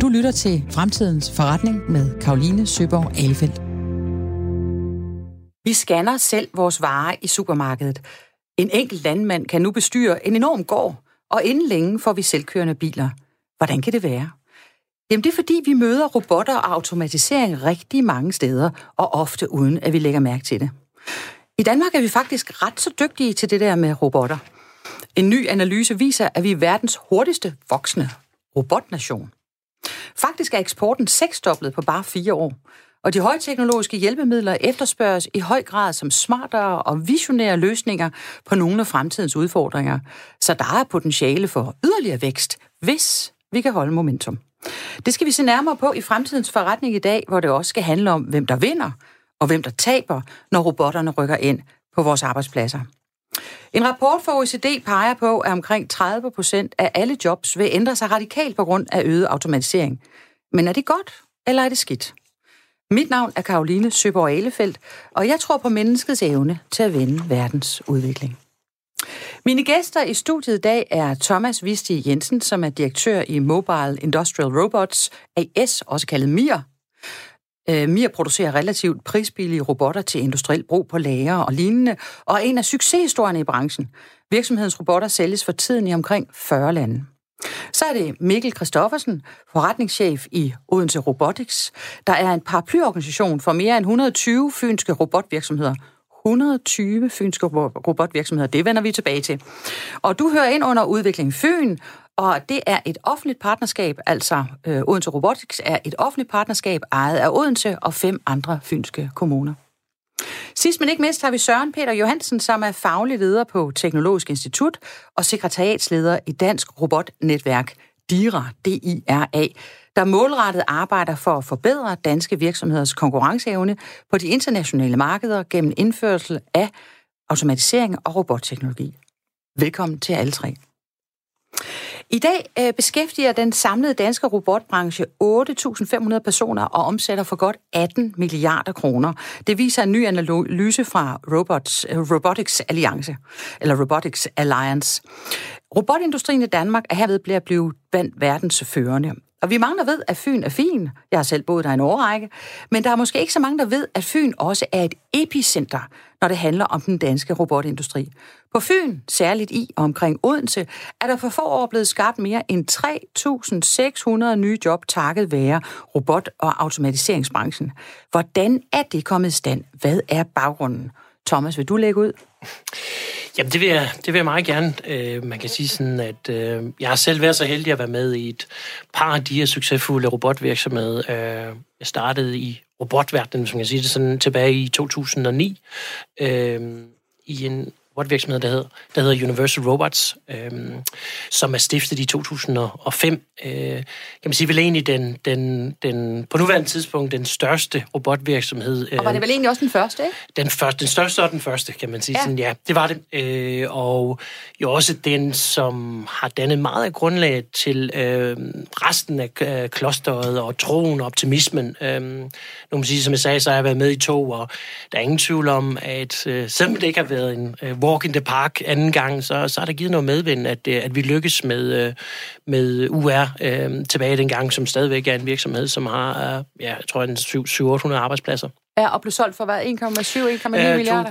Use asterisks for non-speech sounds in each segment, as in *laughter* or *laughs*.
Du lytter til Fremtidens Forretning med Karoline Søborg Alefeldt. Vi scanner selv vores varer i supermarkedet. En enkelt landmand kan nu bestyre en enorm gård, og inden længe får vi selvkørende biler. Hvordan kan det være? Jamen det er fordi, vi møder robotter og automatisering rigtig mange steder, og ofte uden at vi lægger mærke til det. I Danmark er vi faktisk ret så dygtige til det der med robotter. En ny analyse viser, at vi er verdens hurtigste voksne robotnation. Faktisk er eksporten seksdoblet på bare fire år, og de højteknologiske hjælpemidler efterspørges i høj grad som smartere og visionære løsninger på nogle af fremtidens udfordringer, så der er potentiale for yderligere vækst, hvis vi kan holde momentum. Det skal vi se nærmere på i fremtidens forretning i dag, hvor det også skal handle om, hvem der vinder og hvem der taber, når robotterne rykker ind på vores arbejdspladser. En rapport fra OECD peger på, at omkring 30 procent af alle jobs vil ændre sig radikalt på grund af øget automatisering. Men er det godt, eller er det skidt? Mit navn er Karoline Søborg Alefeldt, og jeg tror på menneskets evne til at vende verdens udvikling. Mine gæster i studiet i dag er Thomas Visti Jensen, som er direktør i Mobile Industrial Robots, AS, også kaldet MIR. Øh, MIR producerer relativt prisbillige robotter til industriel brug på lager og lignende, og er en af succeshistorierne i branchen. Virksomhedens robotter sælges for tiden i omkring 40 lande. Så er det Mikkel Christoffersen, forretningschef i Odense Robotics, der er en paraplyorganisation for mere end 120 fynske robotvirksomheder. 120 fynske robotvirksomheder, det vender vi tilbage til. Og du hører ind under Udvikling Fyn, og det er et offentligt partnerskab, altså øh, Odense Robotics er et offentligt partnerskab ejet af Odense og fem andre fynske kommuner. Sidst men ikke mindst har vi Søren Peter Johansen, som er faglig leder på Teknologisk Institut og sekretariatsleder i Dansk Robotnetværk DIRA, D-I-R-A, der målrettet arbejder for at forbedre danske virksomheders konkurrenceevne på de internationale markeder gennem indførsel af automatisering og robotteknologi. Velkommen til alle tre. I dag øh, beskæftiger den samlede danske robotbranche 8.500 personer og omsætter for godt 18 milliarder kroner. Det viser en ny analyse fra Robots, øh, Robotics Alliance, eller Robotics Alliance. Robotindustrien i Danmark er herved blevet at blive blandt verdens førende. Og vi mange, der ved, at Fyn er fin. Jeg har selv boet der en årrække. Men der er måske ikke så mange, der ved, at Fyn også er et epicenter, når det handler om den danske robotindustri. På Fyn, særligt i og omkring Odense, er der for få år blevet skabt mere end 3.600 nye job takket være robot- og automatiseringsbranchen. Hvordan er det kommet i stand? Hvad er baggrunden? Thomas, vil du lægge ud? Jamen, det vil jeg, det vil jeg meget gerne. Øh, man kan sige sådan, at øh, jeg har selv været så heldig at være med i et par af de her succesfulde robotvirksomheder. Øh, jeg startede i robotverdenen, hvis man kan sige det sådan, tilbage i 2009, øh, i en robotvirksomhed, der hedder, der hedder Universal Robots, øh, som er stiftet i 2005. Øh, kan man sige, vel egentlig den, den, den, på nuværende tidspunkt den største robotvirksomhed. Øh, og var det vel egentlig også den første, ikke? Den, første, den største og den første, kan man sige. Ja, sådan, ja det var det. Øh, og jo også den, som har dannet meget af grundlaget til øh, resten af øh, klosteret og troen og optimismen. Øh, nu må man sige, som jeg sagde, så har jeg været med i to, og der er ingen tvivl om, at øh, selvom det ikke har været en øh, walk in the park anden gang, så, så har der givet noget medvind, at, øh, at vi lykkes med, øh, med UR øh, tilbage dengang, som stadigvæk er en virksomhed, som har, øh, ja, jeg tror, en 700-800 arbejdspladser. Ja, og blev solgt for hvad? 1,7-1,9 øh, milliarder?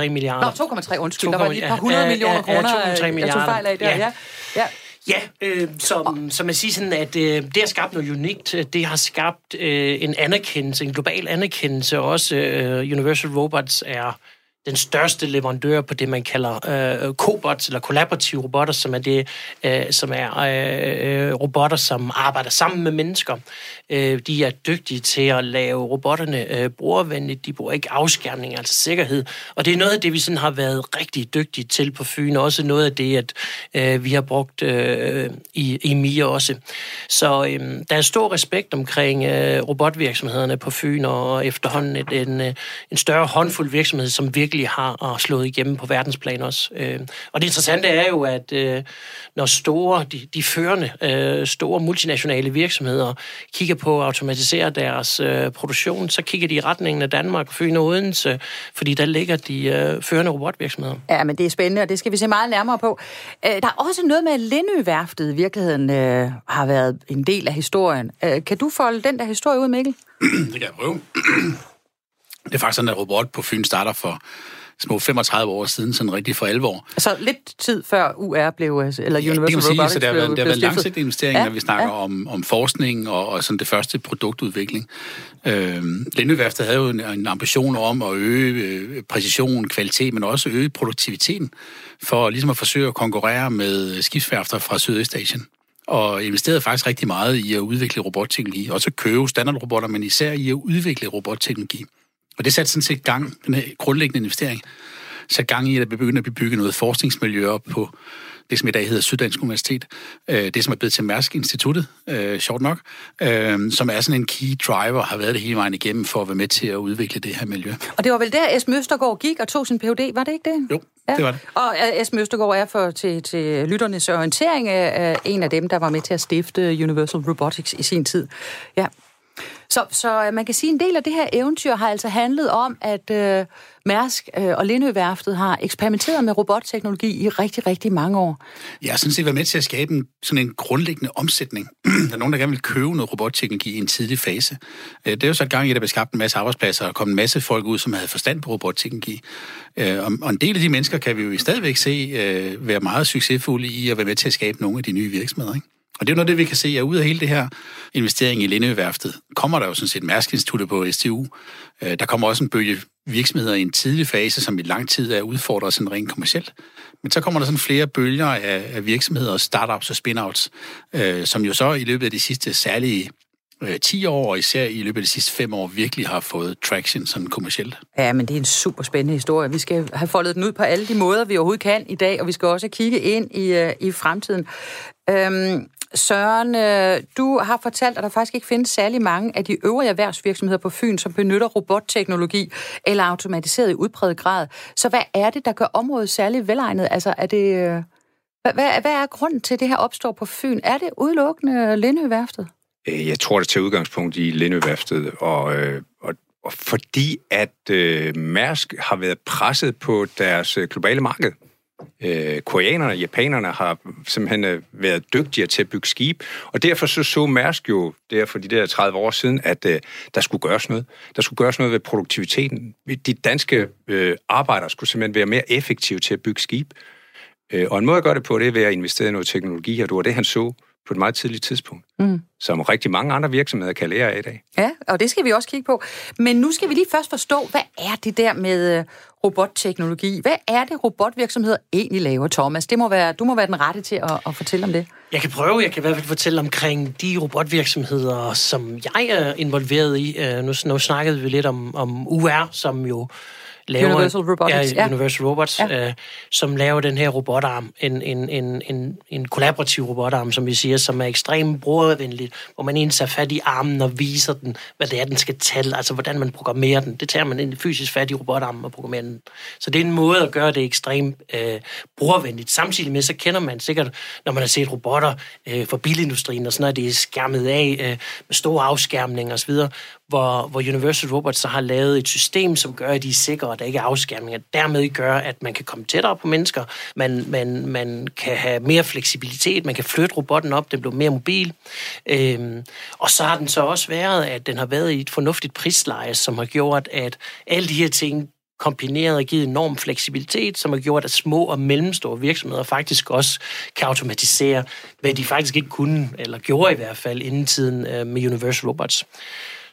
2,3 milliarder. Nå, 2,3, undskyld. 2, der var lige et par hundrede ja, millioner ja, kroner, ja, 2,3 milliarder. jeg tog fejl af der. Ja. ja. ja. Ja, øh, som, som man siger sådan, at øh, det har skabt noget unikt. Det har skabt øh, en anerkendelse, en global anerkendelse. Også øh, Universal Robots er den største leverandør på det, man kalder øh, cobots, eller kollaborative robotter, som er, det, øh, som er øh, øh, robotter, som arbejder sammen med mennesker. Øh, de er dygtige til at lave robotterne øh, brugervenligt. De bruger ikke afskærmning, altså sikkerhed. Og det er noget af det, vi sådan har været rigtig dygtige til på Fyn. Også noget af det, at øh, vi har brugt øh, i, i MIA også. Så øh, der er stor respekt omkring øh, robotvirksomhederne på Fyn, og efterhånden en, en, en større håndfuld virksomhed, som virkelig virkelig har slået igennem på verdensplan også. Øh, og det interessante er jo, at øh, når store, de, de førende øh, store multinationale virksomheder kigger på at automatisere deres øh, produktion, så kigger de i retningen af Danmark, Fyn og Odense, fordi der ligger de øh, førende robotvirksomheder. Ja, men det er spændende, og det skal vi se meget nærmere på. Øh, der er også noget med, at Lindø-værftet i virkeligheden øh, har været en del af historien. Øh, kan du folde den der historie ud, Mikkel? det kan jeg prøve. Det er faktisk sådan, at robot på Fyn starter for små 35 år siden, sådan rigtig for alvor. Altså lidt tid før UR blev, altså, eller Universal ja, det kan man sige, Robotics så det har været, det har været langsigtet investering, ja, når vi snakker ja. om, om forskning og, og sådan det første produktudvikling. Øh, Lindøværftet havde jo en, en ambition om at øge øh, præcision, kvalitet, men også øge produktiviteten, for ligesom at forsøge at konkurrere med skibsværfter fra Sydøstasien og investerede faktisk rigtig meget i at udvikle robotteknologi. Også købe standardrobotter, men især i at udvikle robotteknologi. Og det satte sådan set gang, den grundlæggende investering, satte gang i, at der begyndte at blive bygget noget forskningsmiljø op på det, som i dag hedder Syddansk Universitet. Det, som er blevet til Mærsk Instituttet, øh, sjovt nok, øh, som er sådan en key driver, har været det hele vejen igennem for at være med til at udvikle det her miljø. Og det var vel der, Esben Østergaard gik og tog sin Ph.D., var det ikke det? Jo, ja. det var det. Og Esben Østergaard er for, til, til lytternes orientering øh, en af dem, der var med til at stifte Universal Robotics i sin tid. Ja, så, så øh, man kan sige, at en del af det her eventyr har altså handlet om, at øh, Mærsk øh, og Lindøværftet har eksperimenteret med robotteknologi i rigtig, rigtig mange år. Jeg har sådan set været med til at skabe en, sådan en grundlæggende omsætning. *clears throat* der er nogen, der gerne vil købe noget robotteknologi i en tidlig fase. Øh, det er jo så et gang i, at der blev skabt en masse arbejdspladser, og kom en masse folk ud, som havde forstand på robotteknologi. Øh, og en del af de mennesker kan vi jo stadigvæk se være meget succesfulde i at være med til at skabe nogle af de nye virksomheder. Ikke? Og det er noget det, vi kan se, at ud af hele det her investering i Lindøværftet, kommer der jo sådan set Mærsk på STU. Øh, der kommer også en bølge virksomheder i en tidlig fase, som i lang tid er udfordret sådan rent kommercielt. Men så kommer der sådan flere bølger af, af virksomheder, startups og spin-outs, øh, som jo så i løbet af de sidste særlige øh, 10 år, og især i løbet af de sidste 5 år, virkelig har fået traction sådan kommercielt. Ja, men det er en super spændende historie. Vi skal have foldet den ud på alle de måder, vi overhovedet kan i dag, og vi skal også kigge ind i, øh, i fremtiden. Øhm, Søren, øh, du har fortalt, at der faktisk ikke findes særlig mange af de øvrige erhvervsvirksomheder på Fyn, som benytter robotteknologi eller automatiseret i udpræget grad. Så hvad er det, der gør området særligt velegnet? Altså, er det, øh, hvad, hvad er grunden til, at det her opstår på Fyn? Er det udelukkende Lindøværftet? Øh, jeg tror, det tager udgangspunkt i Lindøværftet, og, og, og fordi at øh, Mærsk har været presset på deres globale marked øh, koreanerne og japanerne har simpelthen øh, været dygtigere til at bygge skib, og derfor så så Mærsk jo der for de der 30 år siden, at øh, der skulle gøres noget. Der skulle gøres noget ved produktiviteten. De danske øh, arbejdere skulle simpelthen være mere effektive til at bygge skib. Øh, og en måde at gøre det på, det er ved at investere i noget teknologi, og det var det, han så på et meget tidligt tidspunkt, mm. som rigtig mange andre virksomheder kan lære af i dag. Ja, og det skal vi også kigge på. Men nu skal vi lige først forstå, hvad er det der med øh, robotteknologi? Hvad er det, robotvirksomheder egentlig laver, Thomas? Det må være, du må være den rette til at, at fortælle om det. Jeg kan prøve, jeg kan i hvert fald fortælle omkring de robotvirksomheder, som jeg er involveret i. Øh, nu, nu snakkede vi lidt om, om UR, som jo laver, Universal Robotics, ja, Universal Robots, ja. øh, som laver den her robotarm, en, en, en, en, en kollaborativ robotarm, som vi siger, som er ekstremt brugervenlig, hvor man egentlig tager fat i armen og viser den, hvad det er, den skal tælle, altså hvordan man programmerer den. Det tager man ind fysisk fat i robotarmen og programmerer den. Så det er en måde at gøre det ekstremt øh, brugervenligt. Samtidig med, så kender man sikkert, når man har set robotter øh, for bilindustrien og sådan noget, det er skærmet af øh, med store afskærmninger osv., hvor, hvor Universal Robots så har lavet et system, som gør, at de er sikre, og der ikke er afskærmninger. Dermed gør, at man kan komme tættere på mennesker, man, man, man kan have mere fleksibilitet, man kan flytte robotten op, den bliver mere mobil. Øhm, og så har den så også været, at den har været i et fornuftigt prisleje, som har gjort, at alle de her ting kombineret og givet enorm fleksibilitet, som har gjort, at små og mellemstore virksomheder faktisk også kan automatisere, hvad de faktisk ikke kunne, eller gjorde i hvert fald inden tiden øh, med Universal Robots.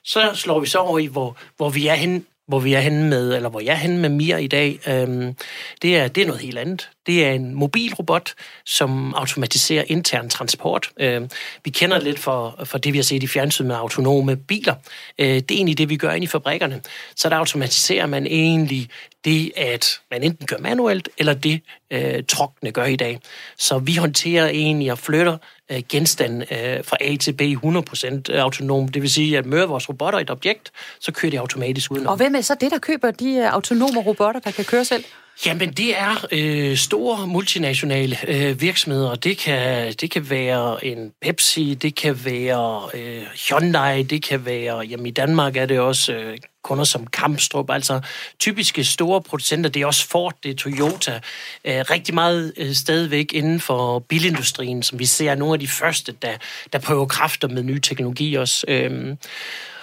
Så slår vi så over i, hvor, hvor vi er hen hvor vi er henne med, eller hvor jeg er henne med Mir i dag, øhm, det, er, det er noget helt andet. Det er en mobil robot, som automatiserer intern transport. Øh, vi kender lidt for, for det, vi har set i fjernsynet med autonome biler. Øh, det er egentlig det, vi gør ind i fabrikkerne. Så der automatiserer man egentlig det, at man enten gør manuelt, eller det, øh, truckene gør i dag. Så vi håndterer egentlig og flytter øh, genstanden øh, fra A til B 100% øh, autonom. Det vil sige, at møder vores robotter et objekt, så kører de automatisk udenom. Og hvem er så det, der køber de øh, autonome robotter, der kan køre selv? Jamen, det er øh, store multinationale øh, virksomheder. Det kan, det kan være en Pepsi, det kan være øh, Hyundai, det kan være... Jamen, i Danmark er det også øh, kunder som Kampstrup, altså typiske store producenter. Det er også Ford, det er Toyota. Øh, rigtig meget øh, stadigvæk inden for bilindustrien, som vi ser nogle af de første, der, der prøver kræfter med ny teknologi også. Øh,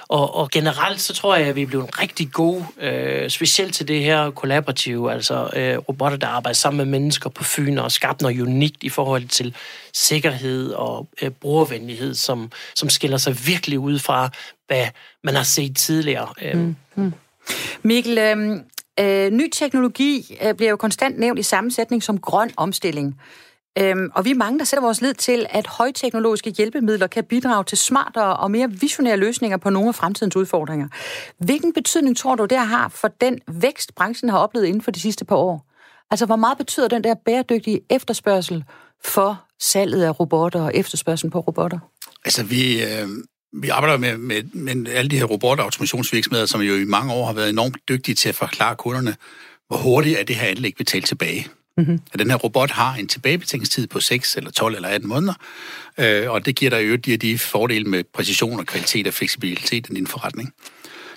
og, og generelt så tror jeg, at vi er blevet rigtig gode, øh, specielt til det her kollaborative, altså øh, robotter, der arbejder sammen med mennesker på Fyn og skabt noget unikt i forhold til sikkerhed og øh, brugervenlighed, som, som skiller sig virkelig ud fra, hvad man har set tidligere. Øh. Mm, mm. Mikkel, øhm, øh, ny teknologi øh, bliver jo konstant nævnt i sammensætning som grøn omstilling. Øhm, og vi er mange, der sætter vores lid til, at højteknologiske hjælpemidler kan bidrage til smartere og mere visionære løsninger på nogle af fremtidens udfordringer. Hvilken betydning tror du, det har for den vækst, branchen har oplevet inden for de sidste par år? Altså, hvor meget betyder den der bæredygtige efterspørgsel for salget af robotter og efterspørgselen på robotter? Altså, vi, øh, vi arbejder med, med, med alle de her robotautomationsvirksomheder, som jo i mange år har været enormt dygtige til at forklare kunderne, hvor hurtigt er det her anlæg betalt tilbage. Mm-hmm. At den her robot har en tilbagebetalingstid på 6 eller 12 eller 18 måneder, øh, og det giver der jo de, de fordele med præcision og kvalitet og fleksibilitet i din forretning.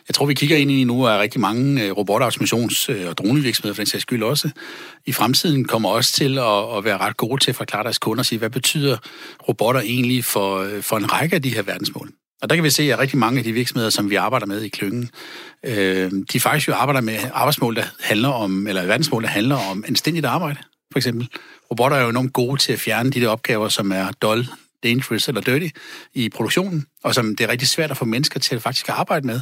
Jeg tror, vi kigger ind i nu, at rigtig mange øh, robotautomations- øh, og dronevirksomheder, for den sags skyld også, i fremtiden kommer også til at, at være ret gode til at forklare deres kunder og sige, hvad betyder robotter egentlig for, øh, for en række af de her verdensmål. Og der kan vi se, at rigtig mange af de virksomheder, som vi arbejder med i klyngen, øh, de faktisk jo arbejder med arbejdsmål, der handler om, eller verdensmål, der handler om anstændigt arbejde, for eksempel. Robotter er jo enormt gode til at fjerne de der opgaver, som er dull, dangerous eller dirty i produktionen, og som det er rigtig svært at få mennesker til at faktisk arbejde med.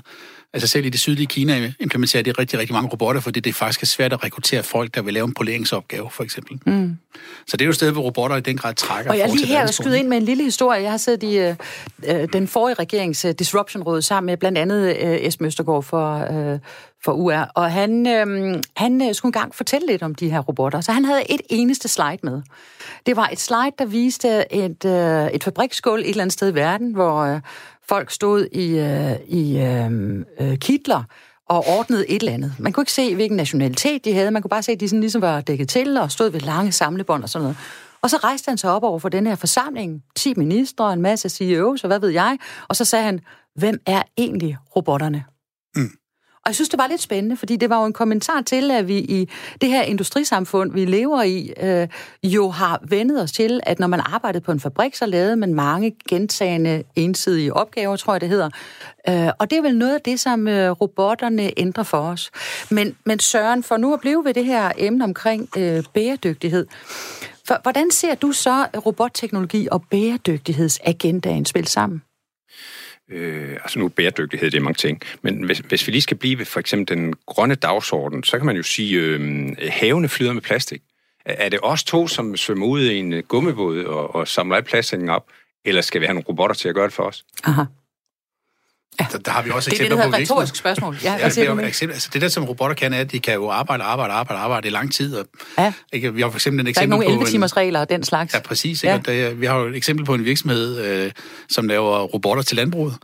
Altså selv i det sydlige Kina implementerer de rigtig, rigtig mange robotter, fordi det faktisk er svært at rekruttere folk, der vil lave en poleringsopgave, for eksempel. Mm. Så det er jo et sted, hvor robotter i den grad trækker. Og jeg lige her skyde ind med en lille historie. Jeg har siddet i øh, øh den forrige regerings uh, Disruption-råd sammen med blandt andet uh, Esben Østergaard for, uh, for UR, og han, øhm, øh, han skulle engang fortælle lidt om de her robotter. Så han havde et eneste slide med. Det var et slide, der viste et, øh, et fabriksgulv et eller andet sted i verden, hvor øh, folk stod i, øh, i øhm, øh, kitler og ordnede et eller andet. Man kunne ikke se, hvilken nationalitet de havde. Man kunne bare se, at de sådan ligesom var dækket til og stod ved lange samlebånd og sådan noget. Og så rejste han sig op over for den her forsamling. 10 ministre, en masse CEOs og hvad ved jeg. Og så sagde han, hvem er egentlig robotterne? Og jeg synes, det var lidt spændende, fordi det var jo en kommentar til, at vi i det her industrisamfund, vi lever i, øh, jo har vendet os til, at når man arbejdede på en fabrik, så lavede man mange gentagende ensidige opgaver, tror jeg det hedder. Øh, og det er vel noget af det, som øh, robotterne ændrer for os. Men, men Søren, for nu at blive ved det her emne omkring øh, bæredygtighed, for, hvordan ser du så robotteknologi og bæredygtighedsagendaen spille sammen? Øh, altså nu bæredygtighed, det er mange ting. Men hvis, hvis vi lige skal blive ved for eksempel den grønne dagsorden, så kan man jo sige, øh, havene flyder med plastik. Er det os to, som svømmer ud i en gummibåd og, og samler al plastikken op, eller skal vi have nogle robotter til at gøre det for os? Aha. Ja. Der, der har vi også det eksempler er det, der hedder retorisk spørgsmål. Ja, ja, det, er eksempel, altså det der, som robotter kan, er, at de kan jo arbejde, arbejde, arbejde, arbejde i lang tid. Og, ja. ikke, vi har for eksempel en eksempel der er ikke nogen 11-timers regler og den slags. Ja, præcis. Ikke? Ja. Der, vi har jo et eksempel på en virksomhed, øh, som laver robotter til landbruget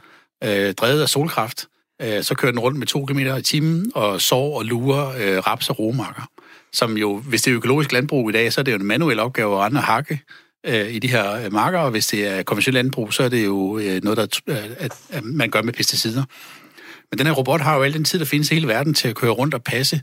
øh, drevet af solkraft. Øh, så kører den rundt med 2 km i timen og sår og lurer øh, raps og romarker. Som jo, hvis det er økologisk landbrug i dag, så er det jo en manuel opgave at rende og hakke øh, i de her øh, marker, og hvis det er konventionelt landbrug, så er det jo øh, noget, der, øh, at, at man gør med pesticider. Men den her robot har jo al den tid, der findes i hele verden til at køre rundt og passe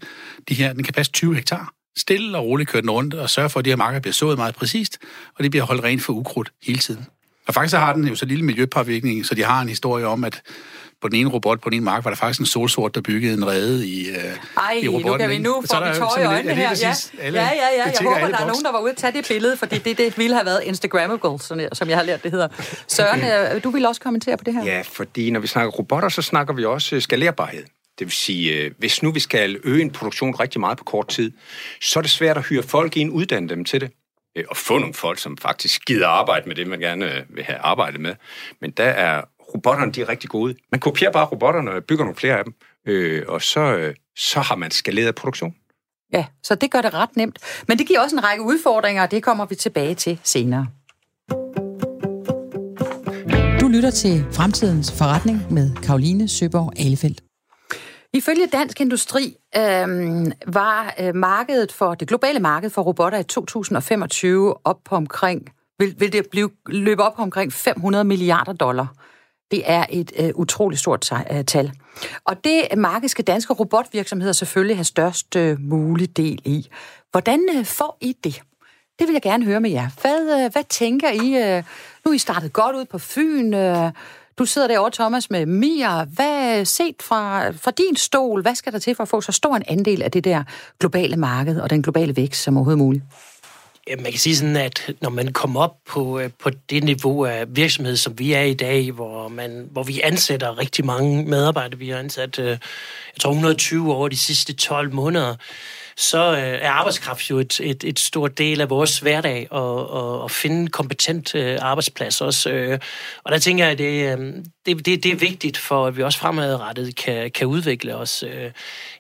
de her, den kan passe 20 hektar. Stille og roligt køre den rundt og sørge for, at de her marker bliver sået meget præcist, og det bliver holdt rent for ukrudt hele tiden. Og faktisk har den jo så lille miljøpåvirkning, så de har en historie om, at på den ene robot på den ene mark, var der faktisk en solsort, der byggede en rede i, uh, Ej, i robotten. nu kan vi nu få vi tårer i øjnene her. Ja. Ja, ja, ja. Jeg håber, der er nogen, der var ude at tage det billede, fordi det, det ville have været Instagrammable, sådan, som jeg har lært, det hedder. Søren, *clears throat* øh, du vil også kommentere på det her? Ja, fordi når vi snakker robotter, så snakker vi også skalerbarhed. Det vil sige, øh, hvis nu vi skal øge en produktion rigtig meget på kort tid, så er det svært at hyre folk ind, uddanne dem til det øh, og få nogle folk, som faktisk gider arbejde med det, man gerne øh, vil have arbejdet med. Men der er robotterne, de er rigtig gode. Man kopierer bare robotterne og bygger nogle flere af dem, øh, og så, øh, så har man skaleret produktion. Ja, så det gør det ret nemt. Men det giver også en række udfordringer, og det kommer vi tilbage til senere. Du lytter til Fremtidens Forretning med Karoline Søborg Alefeldt. Ifølge Dansk Industri øh, var øh, markedet for det globale marked for robotter i 2025 op på omkring vil, vil det blive løbe op på omkring 500 milliarder dollar. Det er et øh, utroligt stort øh, tal. Og det øh, marked skal danske robotvirksomheder selvfølgelig have størst øh, mulig del i. Hvordan øh, får I det? Det vil jeg gerne høre med jer. Hvad, øh, hvad tænker I? Øh, nu er I startet godt ud på Fyn. Øh, du sidder derovre, Thomas, med Mia. Hvad øh, set fra, fra din stol, hvad skal der til for at få så stor en andel af det der globale marked og den globale vækst som overhovedet muligt? Man kan sige sådan, at når man kommer op på, øh, på det niveau af virksomhed, som vi er i dag, hvor, man, hvor vi ansætter rigtig mange medarbejdere, vi har ansat, øh, jeg tror 120 over de sidste 12 måneder, så øh, er arbejdskraft jo et, et, et stort del af vores hverdag og, og, og finde kompetent øh, arbejdsplads også. Øh, og der tænker jeg, at det, øh, det, det, det er vigtigt for, at vi også fremadrettet kan, kan udvikle os. Øh,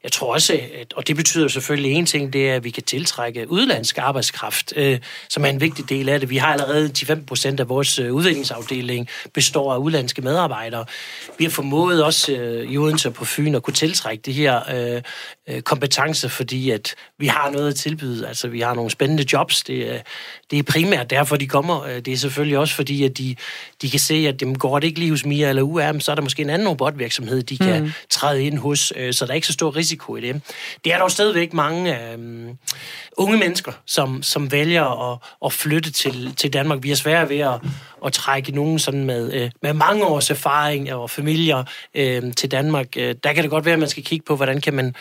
jeg tror også, at, og det betyder selvfølgelig en ting, det er, at vi kan tiltrække udlandsk arbejdskraft, øh, som er en vigtig del af det. Vi har allerede 5 procent af vores øh, udviklingsafdeling består af udlandske medarbejdere. Vi har formået også øh, i Odense på Fyn at kunne tiltrække de her øh, øh kompetencer, fordi at vi har noget at tilbyde. Altså, vi har nogle spændende jobs. Det, det er primært derfor, de kommer. Øh, det er selvfølgelig også fordi, at de, de kan se, at dem går det ikke lige hos Mia eller UR, så er der måske en anden robotvirksomhed, de kan mm. træde ind hos, øh, så der er ikke så stor risiko i det. Det er dog stadigvæk mange øh, unge mennesker, som, som vælger at, at flytte til, til Danmark. Vi er svære ved at, at trække nogen sådan med, øh, med mange års erfaring og familier øh, til Danmark. Øh, der kan det godt være, at man skal kigge på, hvordan kan man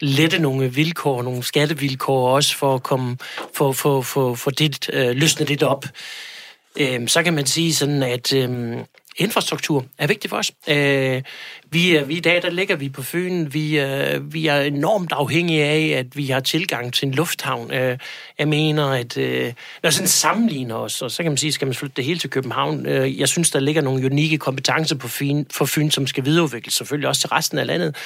lette nogle vilkår, nogle skattevilkår også for at komme, for, for, for, for det, øh, løsne det op. Øh, så kan man sige sådan, at øh, infrastruktur er vigtigt for os. Øh, vi, vi i dag, der ligger vi på Fyn. Vi, øh, vi er enormt afhængige af, at vi har tilgang til en lufthavn. Øh, jeg mener, at øh, når sådan sammenligner os, og så kan man sige, skal man flytte det hele til København. Øh, jeg synes, der ligger nogle unikke kompetencer på Fyn, for Fyn, som skal videreudvikles, selvfølgelig også til resten af landet.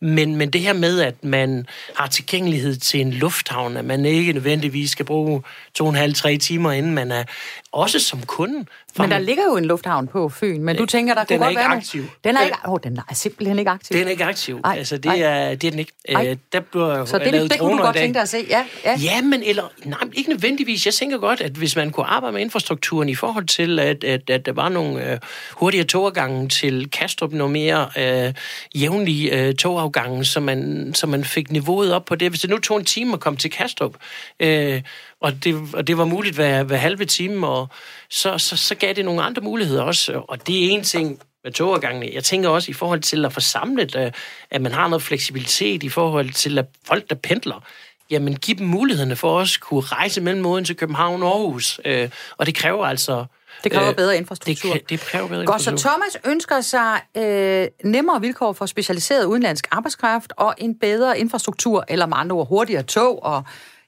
Men, men det her med, at man har tilgængelighed til en lufthavn, at man ikke nødvendigvis skal bruge to og en halv, tre timer, inden man er også som kunde. Men der ligger jo en lufthavn på Fyn, men du tænker, der den kunne godt være... Den er ikke aktiv. Den er ikke, oh, den er simpelthen ikke aktiv. Den er ikke aktiv. Ej, altså, det, er, det er den ikke. Ej. der bliver Så det, det, det kunne du godt tænke dig at se, ja. Ja, ja men eller, nej, ikke nødvendigvis. Jeg tænker godt, at hvis man kunne arbejde med infrastrukturen i forhold til, at, at, at der var nogle øh, hurtigere togafgange til Kastrup, noget mere øh, jævnlige øh, togafgange, så man, så man fik niveauet op på det. Hvis det nu tog en time at komme til Kastrup, øh, og det, og det var muligt hver, hver halve time, og så, så, så gav det nogle andre muligheder også. Og det er en ting med togafgangene. Jeg tænker også i forhold til at få samlet, øh, at man har noget fleksibilitet i forhold til at folk, der pendler, jamen give dem mulighederne for også kunne rejse mellem Odense til København og Aarhus. Øh, og det kræver altså det kræver øh, bedre infrastruktur. Det, det kræver bedre Godt, så Thomas ønsker sig øh, nemmere vilkår for specialiseret udenlandsk arbejdskraft og en bedre infrastruktur, eller med andre ord hurtigere tog og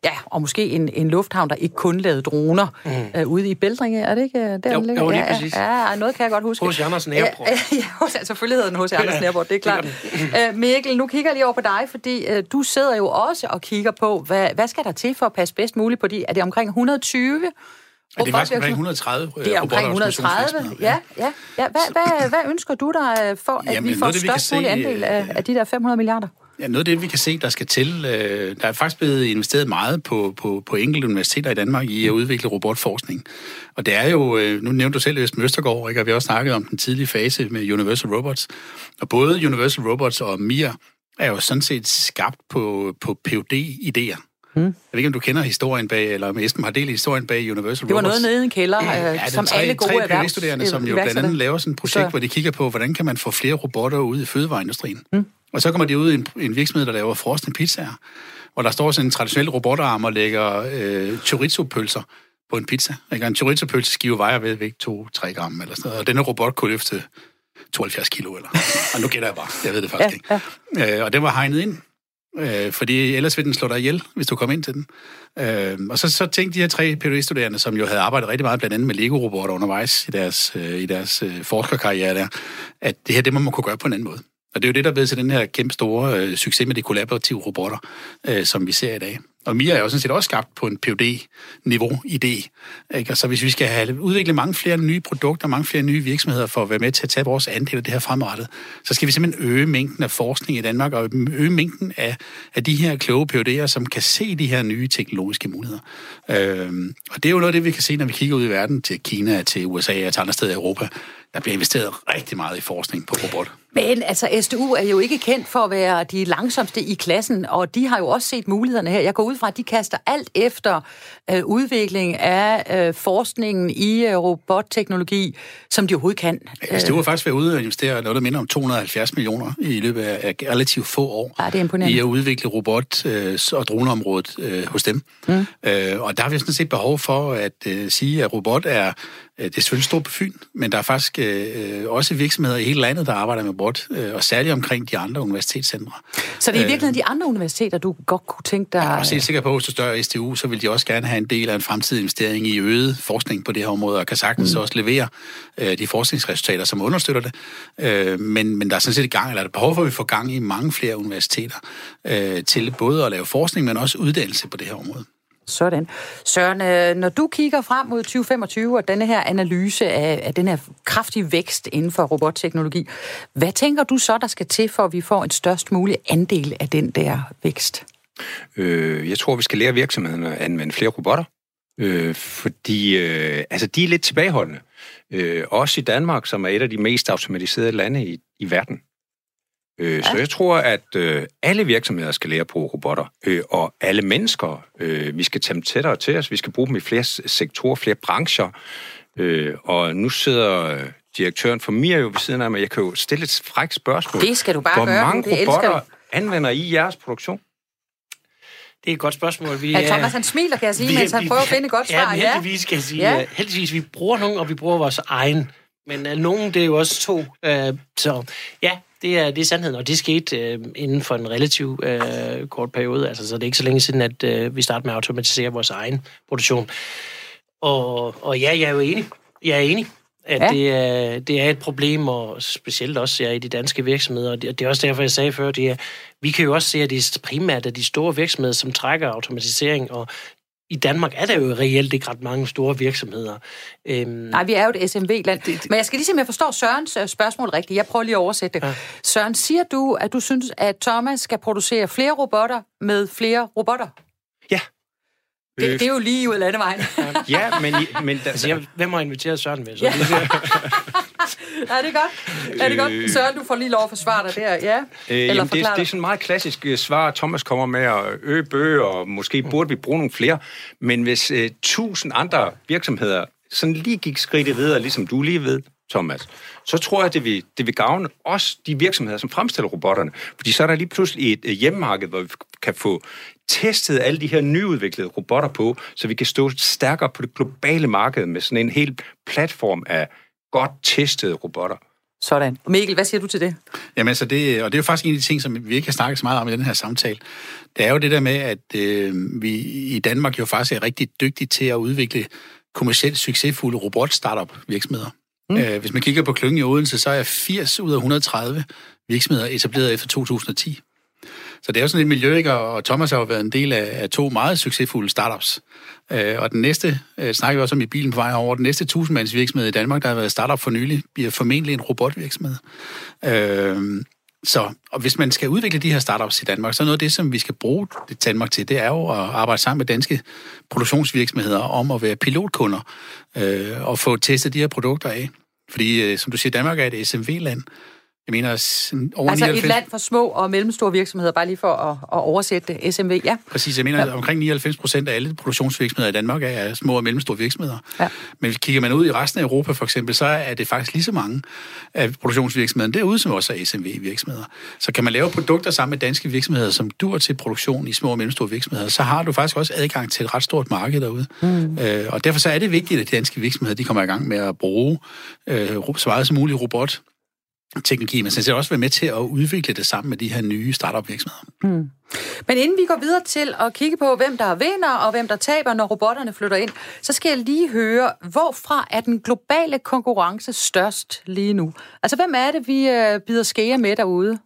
Ja, og måske en, en lufthavn, der ikke kun lavede droner mm. øh, ude i Bældringe, er det ikke øh, der, jo, ligger? Jo, lige ja, præcis. Ja, noget kan jeg godt huske. Hos Andersen Airport. Ja, *laughs* ja, selvfølgelig hedder den hos Andersen Airport, det er klart. øh, Mikkel, nu kigger jeg lige over på dig, fordi øh, du sidder jo også og kigger på, hvad, hvad skal der til for at passe bedst muligt på de, er det omkring 120 Ja, det er faktisk omkring 130 Det er omkring 130, ja. ja, ja. Hvad, hvad, hvad ønsker du dig for, at Jamen, vi får størst mulig andel af, af de der 500 milliarder? Ja, noget af det, vi kan se, der skal til, øh, der er faktisk blevet investeret meget på, på, på enkelte universiteter i Danmark i at udvikle robotforskning. Og det er jo, øh, nu nævnte du selv Øst Møstergaard, ikke? og vi har også snakket om den tidlige fase med Universal Robots. Og både Universal Robots og MIR er jo sådan set skabt på, på PhD-idéer. Hmm. Jeg ved ikke, om du kender historien bag, eller om Esben har delt historien bag Universal Robots. Det var noget nede i en kælder, ja, ja, som tre, alle gode tre erhvervsstuderende, som jo blandt andet laver sådan et projekt, så... hvor de kigger på, hvordan kan man få flere robotter ud i fødevareindustrien. Hmm. Og så kommer de ud i en, en virksomhed, der laver frosne pizzaer, hvor der står sådan en traditionel robotarm og lægger øh, chorizo-pølser på en pizza. Ikke? En chorizo-pølseskive vejer ved vægt 2-3 gram eller sådan noget, og denne robot kunne løfte 72 kilo, eller... *laughs* og nu gætter jeg bare, jeg ved det faktisk ja, ikke. Ja. Øh, og den var hegnet ind, øh, fordi ellers vil den slå dig ihjel, hvis du kommer ind til den. Øh, og så, så tænkte de her tre phd studerende som jo havde arbejdet rigtig meget blandt andet med Lego-robotter undervejs i deres, øh, i deres øh, forskerkarriere der, at det her, det må man kunne gøre på en anden måde. Og det er jo det, der ved til den her kæmpe store øh, succes med de kollaborative robotter, øh, som vi ser i dag. Og Mia er jo sådan set også skabt på en phd niveau idé. Ikke? Og så hvis vi skal have udviklet mange flere nye produkter, mange flere nye virksomheder for at være med til at tage vores andel af det her fremrettet, så skal vi simpelthen øge mængden af forskning i Danmark og øge mængden af, af de her kloge PUD'er, som kan se de her nye teknologiske muligheder. Øhm, og det er jo noget af det, vi kan se, når vi kigger ud i verden til Kina, til USA og til andre steder i Europa. Der bliver investeret rigtig meget i forskning på robot. Men altså, SDU er jo ikke kendt for at være de langsomste i klassen, og de har jo også set mulighederne her. Jeg går ud fra, at de kaster alt efter øh, udvikling af øh, forskningen i øh, robotteknologi, som de overhovedet kan. SDU har faktisk været ude og investere noget, der minder om 270 millioner i løbet af relativt få år. Ja, det er imponerende. I at udvikle robot- øh, og droneområdet øh, hos dem. Mm. Øh, og der har vi sådan set behov for at øh, sige, at robot er det er selvfølgelig stort på Fyn, men der er faktisk øh, også virksomheder i hele landet, der arbejder med robot, øh, og særligt omkring de andre universitetscentre. Så det er i virkeligheden de andre universiteter, du godt kunne tænke dig... Jeg er også helt sikker på, at hos større STU, så vil de også gerne have en del af en fremtidig investering i øget forskning på det her område, og kan sagtens mm. også levere øh, de forskningsresultater, som understøtter det. Øh, men, men der er sådan set i gang, eller der er behov for, at vi får gang i mange flere universiteter øh, til både at lave forskning, men også uddannelse på det her område. Sådan. Søren, øh, når du kigger frem mod 2025 og denne her analyse af, af den her kraftige vækst inden for robotteknologi, hvad tænker du så, der skal til, for at vi får en størst mulig andel af den der vækst? Øh, jeg tror, vi skal lære virksomhederne at anvende flere robotter, øh, fordi øh, altså, de er lidt tilbageholdende. Øh, også i Danmark, som er et af de mest automatiserede lande i, i verden. Øh, ja. Så jeg tror, at øh, alle virksomheder skal lære at bruge robotter, øh, og alle mennesker, øh, vi skal tage dem tættere til os, vi skal bruge dem i flere sektorer, flere brancher, øh, og nu sidder øh, direktøren for mig jo ved siden af mig, jeg kan jo stille et frækt spørgsmål. Det skal du bare Hvor gøre. mange det robotter anvender I jeres produktion? Det er et godt spørgsmål. Vi, ja, Thomas han smiler, kan jeg sige, vi, mens han vi, prøver at finde et godt *laughs* svar. Ja, heldigvis kan jeg sige, ja. heldigvis vi bruger nogen, og vi bruger vores egen. Men uh, nogen, det er jo også to. Uh, så ja, det er, det er sandheden, og det skete øh, inden for en relativt øh, kort periode. Altså, så det er ikke så længe siden, at øh, vi startede med at automatisere vores egen produktion. Og, og ja, jeg er jo enig. Jeg er enig, at ja. det, er, det er et problem, og specielt også ja, i de danske virksomheder. Og det, det er også derfor, jeg sagde før, det er, vi kan jo også se, at det er primært af de store virksomheder, som trækker automatisering og i Danmark er der jo reelt ikke ret mange store virksomheder. Øhm... Nej, vi er jo et SMV-land. Men jeg skal lige se, om jeg forstår Sørens øh, spørgsmål rigtigt. Jeg prøver lige at oversætte det. Ja. Søren, siger du, at du synes, at Thomas skal producere flere robotter med flere robotter? Ja. Det, det er jo lige ud af landevejen. ja, men... men *laughs* der, altså, jeg, hvem har inviteret Søren med? Så? Ja. *laughs* *laughs* er det godt? Er det godt? Øh. Søren, du får lige lov at forsvare dig der, ja? Øh, Eller jamen, det, det er sådan meget klassisk uh, svar, Thomas kommer med at øge bøge, og måske burde vi bruge nogle flere. Men hvis uh, tusind andre virksomheder sådan lige gik skridtet videre, ligesom du lige ved, Thomas, så tror jeg, det vil, det vil gavne også de virksomheder, som fremstiller robotterne. Fordi så er der lige pludselig et hjemmemarked, hvor vi kan få testet alle de her nyudviklede robotter på, så vi kan stå stærkere på det globale marked med sådan en hel platform af godt testede robotter. Sådan. Mikkel, hvad siger du til det? Jamen altså, det, og det er jo faktisk en af de ting, som vi ikke har snakket så meget om i den her samtale. Det er jo det der med, at øh, vi i Danmark jo faktisk er rigtig dygtige til at udvikle kommercielt succesfulde robot-startup-virksomheder. Mm. Øh, hvis man kigger på klyngen i Odense, så er 80 ud af 130 virksomheder etableret efter 2010. Så det er jo sådan et miljø, ikke? og Thomas har jo været en del af, af to meget succesfulde startups. Øh, og den næste, øh, snakker vi også om i bilen på vej over, den næste tusindmandsvirksomhed i Danmark, der har været startup for nylig, bliver formentlig en robotvirksomhed. Øh, så og hvis man skal udvikle de her startups i Danmark, så noget af det, som vi skal bruge det Danmark til, det er jo at arbejde sammen med danske produktionsvirksomheder om at være pilotkunder øh, og få testet de her produkter af. Fordi, øh, som du siger, Danmark er et SMV-land, jeg mener, over altså 99... et land for små og mellemstore virksomheder, bare lige for at, at oversætte det. SMV, ja. Præcis, jeg mener, ja. omkring 99 procent af alle produktionsvirksomheder i Danmark er små og mellemstore virksomheder. Ja. Men kigger man ud i resten af Europa for eksempel, så er det faktisk lige så mange af produktionsvirksomhederne derude, som også er SMV-virksomheder. Så kan man lave produkter sammen med danske virksomheder, som dur til produktion i små og mellemstore virksomheder, så har du faktisk også adgang til et ret stort marked derude. Mm. Øh, og derfor så er det vigtigt, at de danske virksomheder de kommer i gang med at bruge øh, så meget som muligt robot teknologi, men sådan set også være med til at udvikle det sammen med de her nye startup-virksomheder. Mm. Men inden vi går videre til at kigge på, hvem der vinder og hvem der taber, når robotterne flytter ind, så skal jeg lige høre, hvorfra er den globale konkurrence størst lige nu? Altså, hvem er det, vi øh, bider skære med derude?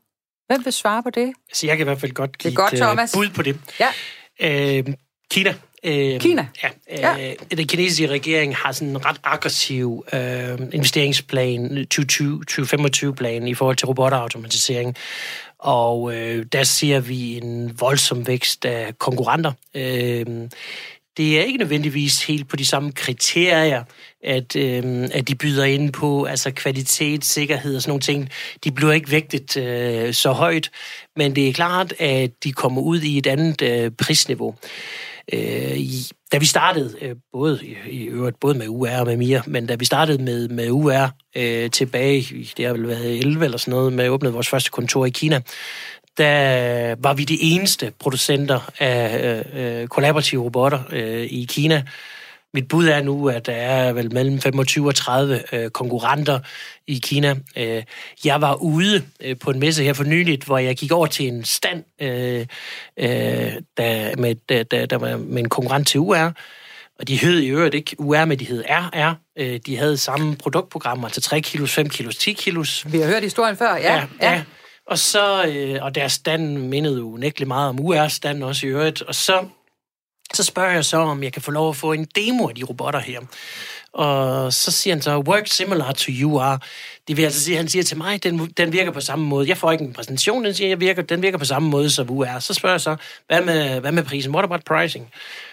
Hvem vil svare på det? Altså, jeg kan i hvert fald godt give det er godt, et Thomas. bud på det. Ja. Øh, Kina. Øh, Kina? Ja. Øh, ja. Den kinesiske regering har sådan en ret aggressiv øh, investeringsplan, 2020-2025-plan i forhold til robotautomatisering. Og øh, der ser vi en voldsom vækst af konkurrenter. Øh, det er ikke nødvendigvis helt på de samme kriterier, at, øh, at de byder ind på, altså kvalitet, sikkerhed og sådan nogle ting. De bliver ikke vægtet øh, så højt, men det er klart, at de kommer ud i et andet øh, prisniveau. Øh, i, da vi startede, øh, både i, øvrigt både med UR og med MIR, men da vi startede med, med UR øh, tilbage, i, det har vel været 11 eller sådan noget, med at åbne vores første kontor i Kina, der var vi de eneste producenter af øh, øh kollaborative robotter øh, i Kina. Mit bud er nu, at der er vel mellem 25 og 30 øh, konkurrenter i Kina. Øh, jeg var ude øh, på en messe her for nyligt, hvor jeg gik over til en stand øh, øh, der, med, der, der, der var med en konkurrent til UR, og de hed i øvrigt ikke UR, men de hed RR. Øh, de havde samme produktprogrammer, altså 3 kilos, 5 kilos, 10 kilos. Vi har hørt historien før, ja. ja, ja. ja. Og så, øh, og deres stand mindede jo nægteligt meget om UR's stand også i øvrigt. Og så, så spørger jeg så, om jeg kan få lov at få en demo af de robotter her. Og så siger han så, work similar to you are. Det vil altså sige, han siger til mig, den, den virker på samme måde. Jeg får ikke en præsentation, den siger, jeg virker, den virker på samme måde som UR. Så spørger jeg så, hvad med, hvad med prisen? What about pricing?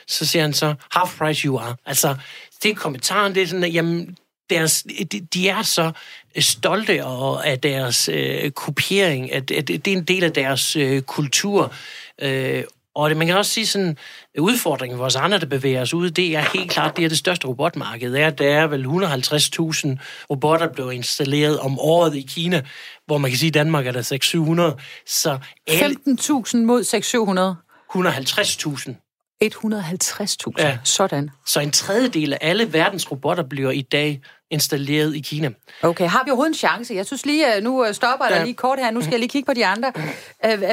Så siger han så, half price you are. Altså, det er kommentaren, det er sådan, at, jamen, deres, de, de er så øh, stolte af deres øh, kopiering, at, at det er en del af deres øh, kultur. Øh, og det, man kan også sige sådan, udfordringen for os andre, der bevæger os ud, det er helt klart, det er det største robotmarked. Det er, der er vel 150.000 robotter, der bliver installeret om året i Kina, hvor man kan sige, at Danmark er der 600-700. Så 15.000 mod 600? 150.000. 150.000. Ja. Sådan. Så en tredjedel af alle verdens robotter bliver i dag installeret i Kina. Okay, har vi overhovedet en chance? Jeg synes lige, nu stopper jeg ja. lige kort her. Nu skal jeg lige kigge på de andre.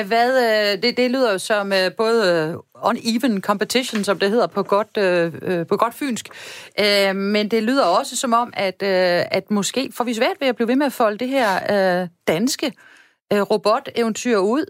Hvad, det, det lyder jo som både uneven competition, som det hedder på godt, på godt fynsk. Men det lyder også som om, at, at måske får vi svært ved at blive ved med at folde det her danske roboteventyr ud.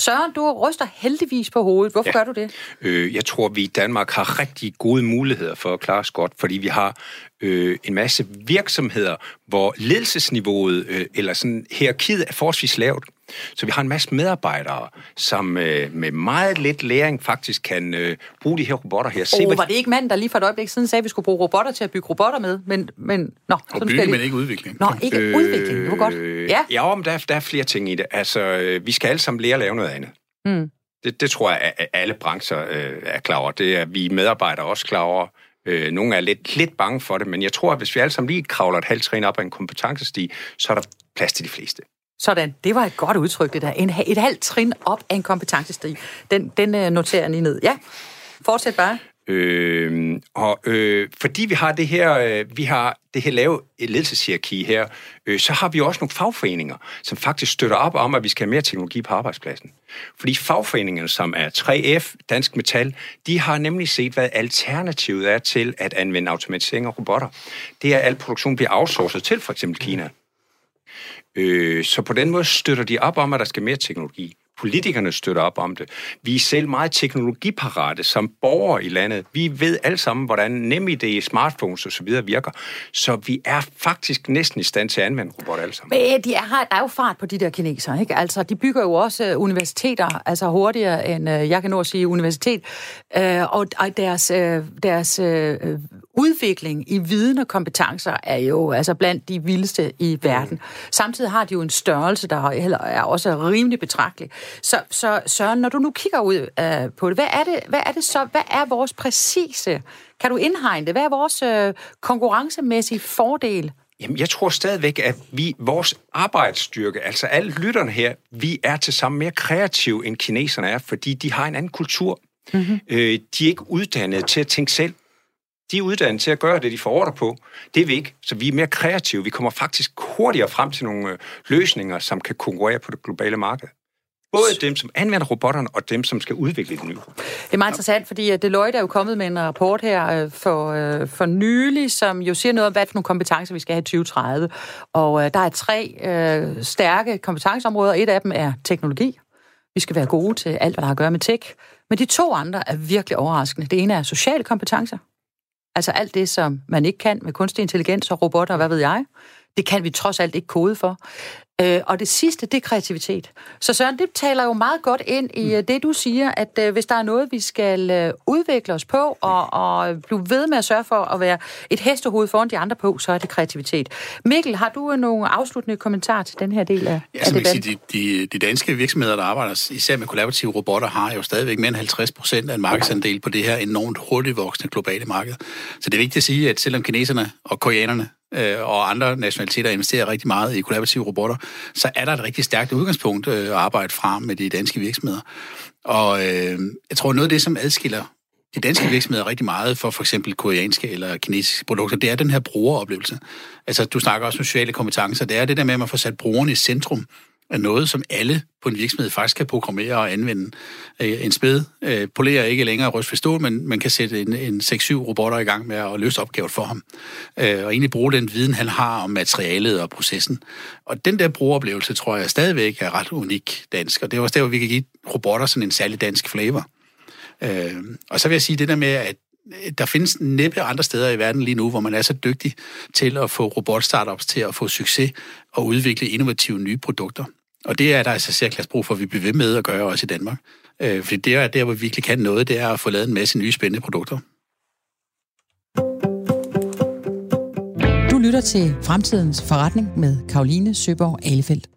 Søren, du ryster heldigvis på hovedet. Hvorfor ja. gør du det? Øh, jeg tror, vi i Danmark har rigtig gode muligheder for at klare os godt, fordi vi har øh, en masse virksomheder, hvor ledelsesniveauet øh, eller sådan hierarkiet er forholdsvis lavt. Så vi har en masse medarbejdere, som øh, med meget lidt læring faktisk kan øh, bruge de her robotter her. Se, oh, var det ikke manden, der lige for et øjeblik siden sagde, at vi skulle bruge robotter til at bygge robotter med? Men, men, nå, og bygge, lige... men ikke udvikling. Nå, ikke øh, udvikling. Det var godt. Ja, ja men der, der er flere ting i det. Altså, øh, vi skal alle sammen lære at lave noget andet. Mm. Det, det tror jeg, at alle brancher øh, er klar over. Det er vi medarbejdere også klar over. Øh, nogle er lidt, lidt bange for det, men jeg tror, at hvis vi alle sammen lige kravler et halvt trin op af en kompetencestig, så er der plads til de fleste. Sådan, det var et godt udtryk, det der. En, et halvt trin op af en kompetencestig. Den, den øh, noterer jeg lige ned. Ja, fortsæt bare. Øh, og øh, fordi vi har det her, øh, vi har det her lave ledelseshierarki her, øh, så har vi også nogle fagforeninger, som faktisk støtter op om, at vi skal have mere teknologi på arbejdspladsen. Fordi fagforeningerne, som er 3F, Dansk Metal, de har nemlig set, hvad alternativet er til at anvende automatisering og robotter. Det er, at al produktion bliver outsourcet til for eksempel Kina. Øh, så på den måde støtter de op om, at der skal mere teknologi. Politikerne støtter op om det. Vi er selv meget teknologiparate som borgere i landet. Vi ved alle sammen, hvordan NemID, smartphones osv. virker. Så vi er faktisk næsten i stand til at anvende robotter alle sammen. Men de er, der er jo fart på de der kinesere, ikke? Altså, de bygger jo også universiteter, altså hurtigere end øh, jeg kan nå at sige universitet. Øh, og, deres, øh, deres øh, udvikling i viden og kompetencer er jo altså blandt de vildeste i verden. Samtidig har de jo en størrelse, der er også rimelig betragtelig. Så, så Søren, når du nu kigger ud øh, på det, hvad er det, hvad er det så, hvad er vores præcise, kan du indhegne det, hvad er vores øh, konkurrencemæssige fordel? Jamen, jeg tror stadigvæk, at vi, vores arbejdsstyrke, altså alle lytterne her, vi er til sammen mere kreative, end kineserne er, fordi de har en anden kultur. Mm-hmm. Øh, de er ikke uddannet til at tænke selv. De er uddannet til at gøre det, de får ordre på. Det er vi ikke, så vi er mere kreative. Vi kommer faktisk hurtigere frem til nogle øh, løsninger, som kan konkurrere på det globale marked. Både dem, som anvender robotterne, og dem, som skal udvikle den nye. Det er meget interessant, fordi øh, Deloitte er jo kommet med en rapport her øh, for, øh, for nylig, som jo siger noget om, hvad for nogle kompetencer vi skal have i 2030. Og der er tre øh, stærke kompetenceområder. Et af dem er teknologi. Vi skal være gode til alt, hvad der har at gøre med tech. Men de to andre er virkelig overraskende. Det ene er sociale kompetencer. Altså alt det, som man ikke kan med kunstig intelligens og robotter, hvad ved jeg. Det kan vi trods alt ikke kode for. Øh, og det sidste, det er kreativitet. Så Søren, det taler jo meget godt ind i mm. det, du siger, at øh, hvis der er noget, vi skal øh, udvikle os på, og, og blive ved med at sørge for at være et hestehoved foran de andre på, så er det kreativitet. Mikkel, har du nogle afsluttende kommentarer til den her del af, ja, af debatten? Sige, de, de, de danske virksomheder, der arbejder især med kollaborative robotter, har jo stadigvæk mere end 50 procent af en markedsandel på det her enormt hurtigt voksende globale marked. Så det er vigtigt at sige, at selvom kineserne og koreanerne øh, og andre nationaliteter investerer rigtig meget i kollaborative robotter, så er der et rigtig stærkt udgangspunkt øh, at arbejde fra med de danske virksomheder. Og øh, jeg tror, noget af det, som adskiller de danske virksomheder rigtig meget for for eksempel koreanske eller kinesiske produkter, det er den her brugeroplevelse. Altså, du snakker også om sociale kompetencer. Det er det der med, at man får sat brugerne i centrum er noget, som alle på en virksomhed faktisk kan programmere og anvende. Øh, en spæd øh, polerer ikke længere ryst ved stål, men man kan sætte en, en 6-7 robotter i gang med at løse opgaven for ham. Øh, og egentlig bruge den viden, han har om materialet og processen. Og den der brugeroplevelse, tror jeg stadigvæk er ret unik dansk. Og det er også der, hvor vi kan give robotter sådan en særlig dansk flavor. Og så vil jeg sige det der med, at der findes næppe andre steder i verden lige nu, hvor man er så dygtig til at få robotstartups til at få succes og udvikle innovative nye produkter. Og det er der altså særklasse brug for, at vi bliver ved med at gøre også i Danmark. Øh, fordi det er der, hvor vi virkelig kan noget, det er at få lavet en masse nye spændende produkter. Du lytter til Fremtidens Forretning med Karoline Søborg Alefeldt.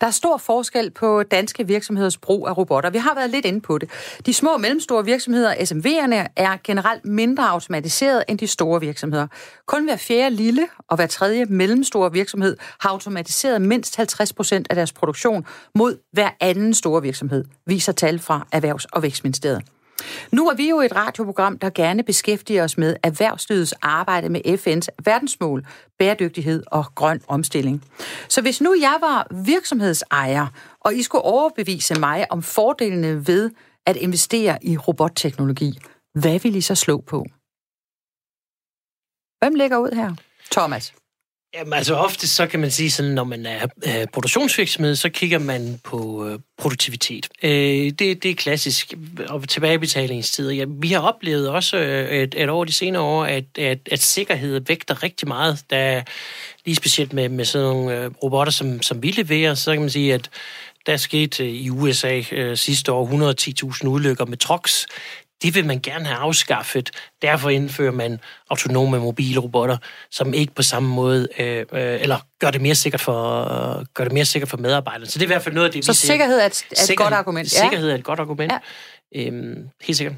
Der er stor forskel på danske virksomheders brug af robotter. Vi har været lidt inde på det. De små og mellemstore virksomheder, SMV'erne, er generelt mindre automatiseret end de store virksomheder. Kun hver fjerde lille og hver tredje mellemstore virksomhed har automatiseret mindst 50 procent af deres produktion mod hver anden store virksomhed, viser tal fra Erhvervs- og Vækstministeriet. Nu er vi jo et radioprogram, der gerne beskæftiger os med erhvervslivets arbejde med FN's verdensmål, bæredygtighed og grøn omstilling. Så hvis nu jeg var virksomhedsejer, og I skulle overbevise mig om fordelene ved at investere i robotteknologi, hvad vil I så slå på? Hvem ligger ud her? Thomas. Jamen altså ofte så kan man sige sådan, når man er øh, produktionsvirksomhed, så kigger man på øh, produktivitet. Øh, det, det er klassisk. Og tilbagebetalingstider. Ja, vi har oplevet også øh, et, at over de senere år, at, at, at sikkerhed vægter rigtig meget. Der, lige specielt med, med sådan nogle øh, robotter, som, som vi leverer, så kan man sige, at der skete øh, i USA øh, sidste år 110.000 ulykker med trucks det vil man gerne have afskaffet. Derfor indfører man autonome mobile robotter, som ikke på samme måde, øh, øh, eller gør det mere sikkert for, øh, gør det mere sikkert for medarbejderne. Så det er i hvert fald noget af det, Så vi sikkerhed er et, er et sikkerhed, godt argument? Ja. Sikkerhed er et godt argument. Ja. Øhm, helt sikkert.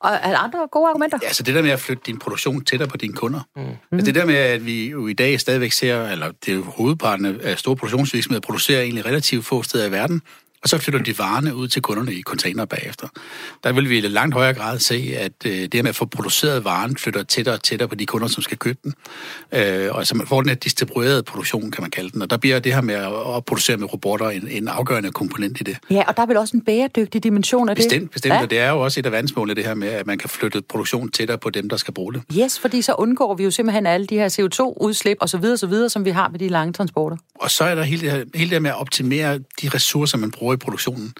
Og er der andre gode argumenter? Ja, så det der med at flytte din produktion tættere på dine kunder. Mm. Altså det der med, at vi jo i dag stadigvæk ser, eller det er jo hovedparten af store produktionsvirksomheder, producerer egentlig relativt få steder i verden, og så flytter de varerne ud til kunderne i container bagefter. Der vil vi i langt højere grad se, at øh, det med at få produceret varen flytter tættere og tættere på de kunder, som skal købe den. Øh, og så man får den her distribuerede produktion, kan man kalde den. Og der bliver det her med at producere med robotter en, en afgørende komponent i det. Ja, og der er vel også en bæredygtig dimension af det? Bestemt, bestemt. Ja? Og det er jo også et af verdensmålene, det her med, at man kan flytte produktion tættere på dem, der skal bruge det. Yes, fordi så undgår vi jo simpelthen alle de her CO2-udslip osv., osv., som vi har med de lange transporter. Og så er der hele det, her, hele det her med at optimere de ressourcer, man bruger bruger i produktionen.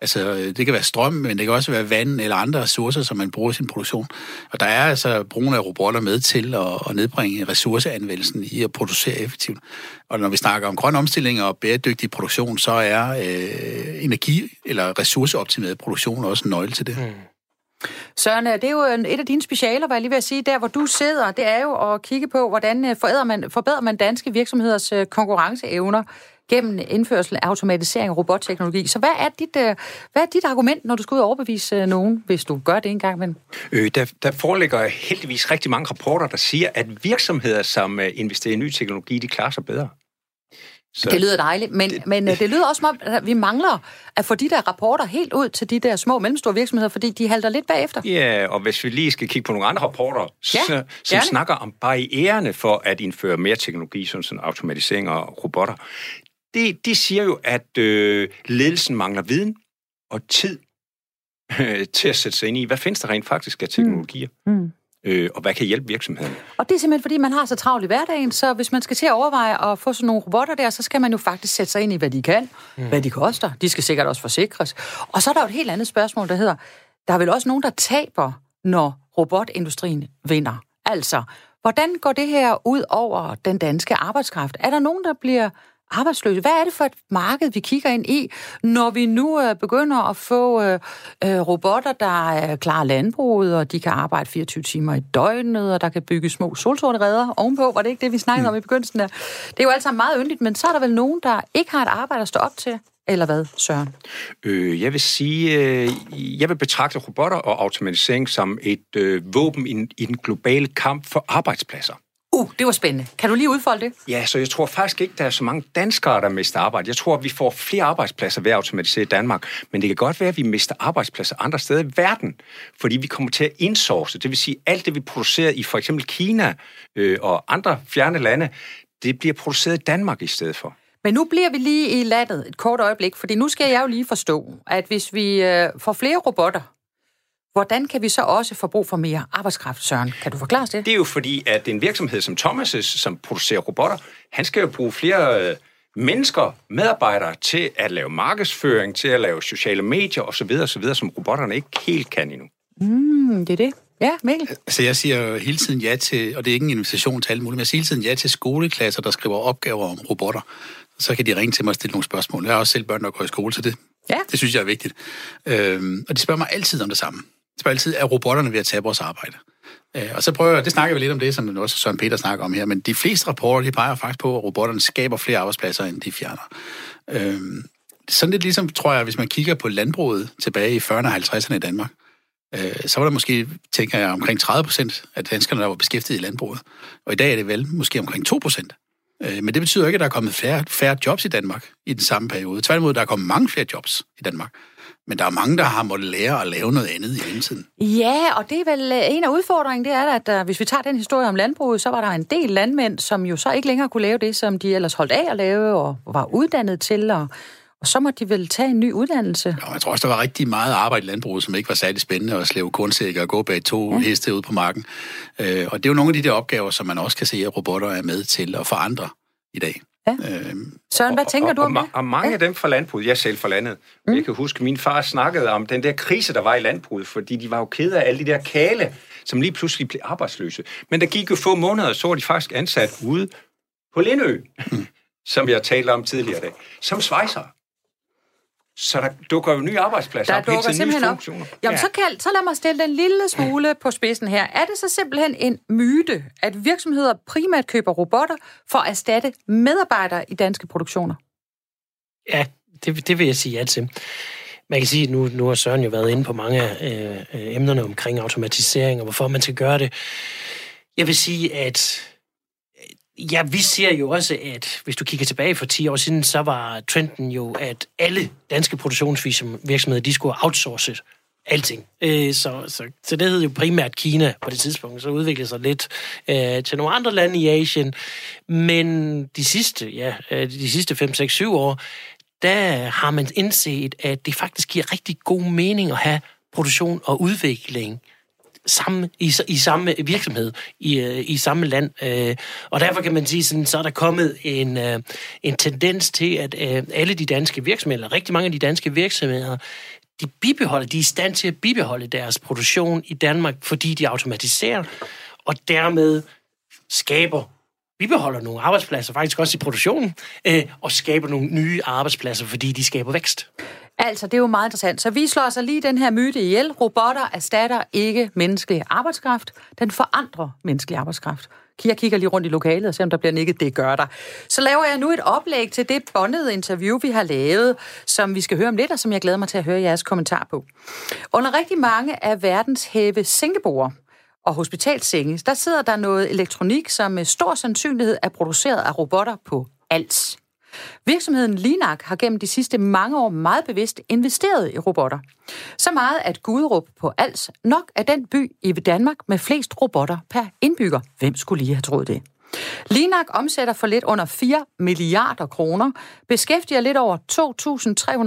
Altså, øh, det kan være strøm, men det kan også være vand eller andre ressourcer, som man bruger i sin produktion. Og der er altså brugen af robotter med til at, at nedbringe ressourceanvendelsen i at producere effektivt. Og når vi snakker om grøn omstilling og bæredygtig produktion, så er øh, energi- eller ressourceoptimeret produktion også en nøgle til det. Mm. Søren, øh, det er jo et af dine specialer, var jeg lige vil sige, der hvor du sidder, det er jo at kigge på, hvordan øh, forbedrer man, forbedrer man danske virksomheders konkurrenceevner gennem indførsel af automatisering og robotteknologi. Så hvad er dit, øh, hvad er dit argument, når du skal ud og overbevise øh, nogen, hvis du gør det en gang Men... Øh, der, der foreligger heldigvis rigtig mange rapporter, der siger, at virksomheder, som øh, investerer i ny teknologi, de klarer sig bedre. Så, det lyder dejligt, men det, men det lyder også som om, at vi mangler at få de der rapporter helt ud til de der små og mellemstore virksomheder, fordi de halter lidt bagefter. Ja, og hvis vi lige skal kigge på nogle andre rapporter, ja, så, som snakker om barriererne for at indføre mere teknologi, som sådan automatisering og robotter, de, de siger jo, at øh, ledelsen mangler viden og tid øh, til at sætte sig ind i, hvad findes der rent faktisk af teknologier? Mm. Mm øh, og hvad kan hjælpe virksomheden? Og det er simpelthen, fordi man har så travlt i hverdagen, så hvis man skal til at overveje at få sådan nogle robotter der, så skal man jo faktisk sætte sig ind i, hvad de kan, mm. hvad de koster. De skal sikkert også forsikres. Og så er der jo et helt andet spørgsmål, der hedder, der er vel også nogen, der taber, når robotindustrien vinder. Altså, hvordan går det her ud over den danske arbejdskraft? Er der nogen, der bliver arbejdsløse. Hvad er det for et marked, vi kigger ind i, når vi nu øh, begynder at få øh, øh, robotter, der er klar landbruget, og de kan arbejde 24 timer i døgnet, og der kan bygge små solsorteredder ovenpå. Var det ikke det, vi snakkede mm. om i begyndelsen der? Det er jo altså meget yndigt, men så er der vel nogen, der ikke har et arbejde at stå op til? Eller hvad, Søren? Øh, jeg vil sige, øh, jeg vil betragte robotter og automatisering som et øh, våben i, i den globale kamp for arbejdspladser. Uh, det var spændende. Kan du lige udfolde det? Ja, så jeg tror faktisk ikke, der er så mange danskere, der mister arbejde. Jeg tror, at vi får flere arbejdspladser ved at automatisere i Danmark, men det kan godt være, at vi mister arbejdspladser andre steder i verden, fordi vi kommer til at indsource. Det vil sige, alt det, vi producerer i for eksempel Kina øh, og andre fjerne lande, det bliver produceret i Danmark i stedet for. Men nu bliver vi lige i landet et kort øjeblik, fordi nu skal jeg jo lige forstå, at hvis vi øh, får flere robotter, Hvordan kan vi så også få brug for mere arbejdskraft, Søren? Kan du forklare det? Det er jo fordi, at en virksomhed som Thomas' som producerer robotter, han skal jo bruge flere øh, mennesker, medarbejdere til at lave markedsføring, til at lave sociale medier osv., osv., som robotterne ikke helt kan endnu. Mm, det er det. Ja, Mikkel? Altså, jeg siger hele tiden ja til, og det er ikke en invitation til alle mulige, men jeg siger hele tiden ja til skoleklasser, der skriver opgaver om robotter. Så kan de ringe til mig og stille nogle spørgsmål. Jeg har også selv børn, der går i skole, så det, ja. det synes jeg er vigtigt. Øhm, og de spørger mig altid om det samme spørger altid, er robotterne ved at tage vores arbejde? Øh, og så prøver jeg, det snakker vi lidt om det, som også Søren Peter snakker om her, men de fleste rapporter, de peger faktisk på, at robotterne skaber flere arbejdspladser, end de fjerner. Øh, sådan lidt ligesom, tror jeg, hvis man kigger på landbruget tilbage i 40'erne og 50'erne i Danmark, øh, så var der måske, tænker jeg, omkring 30 procent af danskerne, der var beskæftiget i landbruget. Og i dag er det vel måske omkring 2 procent. Øh, men det betyder ikke, at der er kommet færre, færre jobs i Danmark i den samme periode. Tværtimod, der er kommet mange flere jobs i Danmark. Men der er mange, der har måttet lære at lave noget andet i mellemtiden. Ja, og det er vel øh, en af udfordringerne, det er, at der, hvis vi tager den historie om landbruget, så var der en del landmænd, som jo så ikke længere kunne lave det, som de ellers holdt af at lave og var uddannet til, og, og så må de vel tage en ny uddannelse. Ja, jeg tror også, der var rigtig meget arbejde i landbruget, som ikke var særlig spændende at slæve kornsækker og gå bag to ja. heste ud på marken. Øh, og det er jo nogle af de der opgaver, som man også kan se, at robotter er med til at forandre i dag. Ja. Øhm, Søren, hvad tænker og, du om og, det? Og mange ja. af dem fra landbruget, jeg selv fra landet, mm. jeg kan huske, min far snakkede om den der krise, der var i landbruget, fordi de var jo kede af alle de der kale, som lige pludselig blev arbejdsløse. Men der gik jo få måneder, så var de faktisk ansat ude på Lindø, mm. *laughs* som jeg talte om tidligere i dag, som svejser. Så der dukker jo nye arbejdspladser der op, dukker simpelthen op. Jamen, ja. så, kan, så lad mig stille den lille smule på spidsen her. Er det så simpelthen en myte, at virksomheder primært køber robotter for at erstatte medarbejdere i danske produktioner? Ja, det, det vil jeg sige ja til. Man kan sige, at nu, nu har Søren jo været inde på mange af øh, emnerne omkring automatisering og hvorfor man skal gøre det. Jeg vil sige, at Ja, vi ser jo også, at hvis du kigger tilbage for 10 år siden, så var trenden jo, at alle danske produktionsvirksomheder, de skulle outsource alting. Øh, så, så, så det hed jo primært Kina på det tidspunkt, så udviklede sig lidt øh, til nogle andre lande i Asien. Men de sidste, ja, øh, de sidste 5, 6, 7 år, der har man indset, at det faktisk giver rigtig god mening at have produktion og udvikling samme, i, i samme virksomhed, i, øh, i samme land. Øh, og derfor kan man sige, sådan, så er der kommet en, øh, en tendens til, at øh, alle de danske virksomheder, eller rigtig mange af de danske virksomheder, de bibeholder, de er i stand til at bibeholde deres produktion i Danmark, fordi de automatiserer, og dermed skaber bibeholder nogle arbejdspladser, faktisk også i produktionen, øh, og skaber nogle nye arbejdspladser, fordi de skaber vækst. Altså, det er jo meget interessant. Så vi slår altså lige den her myte ihjel. Robotter erstatter ikke menneskelig arbejdskraft. Den forandrer menneskelig arbejdskraft. Jeg kigger lige rundt i lokalet og ser, om der bliver nikket. Det gør der. Så laver jeg nu et oplæg til det bondede interview, vi har lavet, som vi skal høre om lidt, og som jeg glæder mig til at høre jeres kommentar på. Under rigtig mange af verdens hæve sænkebord og hospitalsenge, der sidder der noget elektronik, som med stor sandsynlighed er produceret af robotter på ALS. Virksomheden Linak har gennem de sidste mange år meget bevidst investeret i robotter. Så meget, at Guderup på Als nok er den by i Danmark med flest robotter per indbygger. Hvem skulle lige have troet det? Linak omsætter for lidt under 4 milliarder kroner, beskæftiger lidt over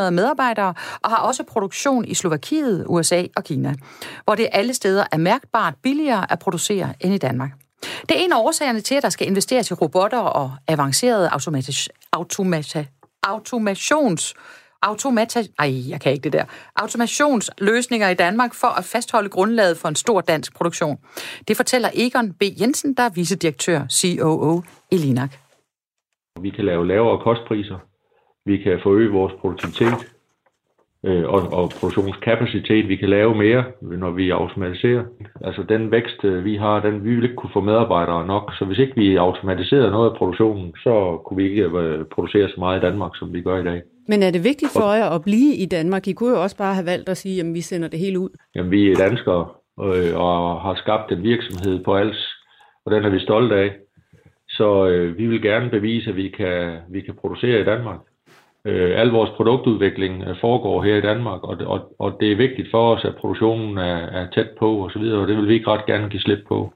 2.300 medarbejdere og har også produktion i Slovakiet, USA og Kina, hvor det alle steder er mærkbart billigere at producere end i Danmark. Det er en af årsagerne til, at der skal investeres i robotter og avancerede automatis- automata- automations automata, ej, jeg kan ikke det der, automationsløsninger i Danmark for at fastholde grundlaget for en stor dansk produktion. Det fortæller Egon B. Jensen, der er vicedirektør COO i Linak. Vi kan lave lavere kostpriser. Vi kan forøge vores produktivitet øh, og, og produktionskapacitet. Vi kan lave mere, når vi automatiserer. Altså den vækst, øh, vi har, den vi vil ikke kunne få medarbejdere nok. Så hvis ikke vi automatiserer noget af produktionen, så kunne vi ikke øh, producere så meget i Danmark, som vi gør i dag. Men er det vigtigt for jer at blive i Danmark? I kunne jo også bare have valgt at sige, at vi sender det hele ud. Jamen, vi er danskere øh, og har skabt en virksomhed på Als, og den er vi stolte af. Så øh, vi vil gerne bevise, at vi kan, vi kan producere i Danmark. Øh, al vores produktudvikling øh, foregår her i Danmark, og, og, og det er vigtigt for os, at produktionen er, er tæt på osv., og, og det vil vi ikke ret gerne give slip på.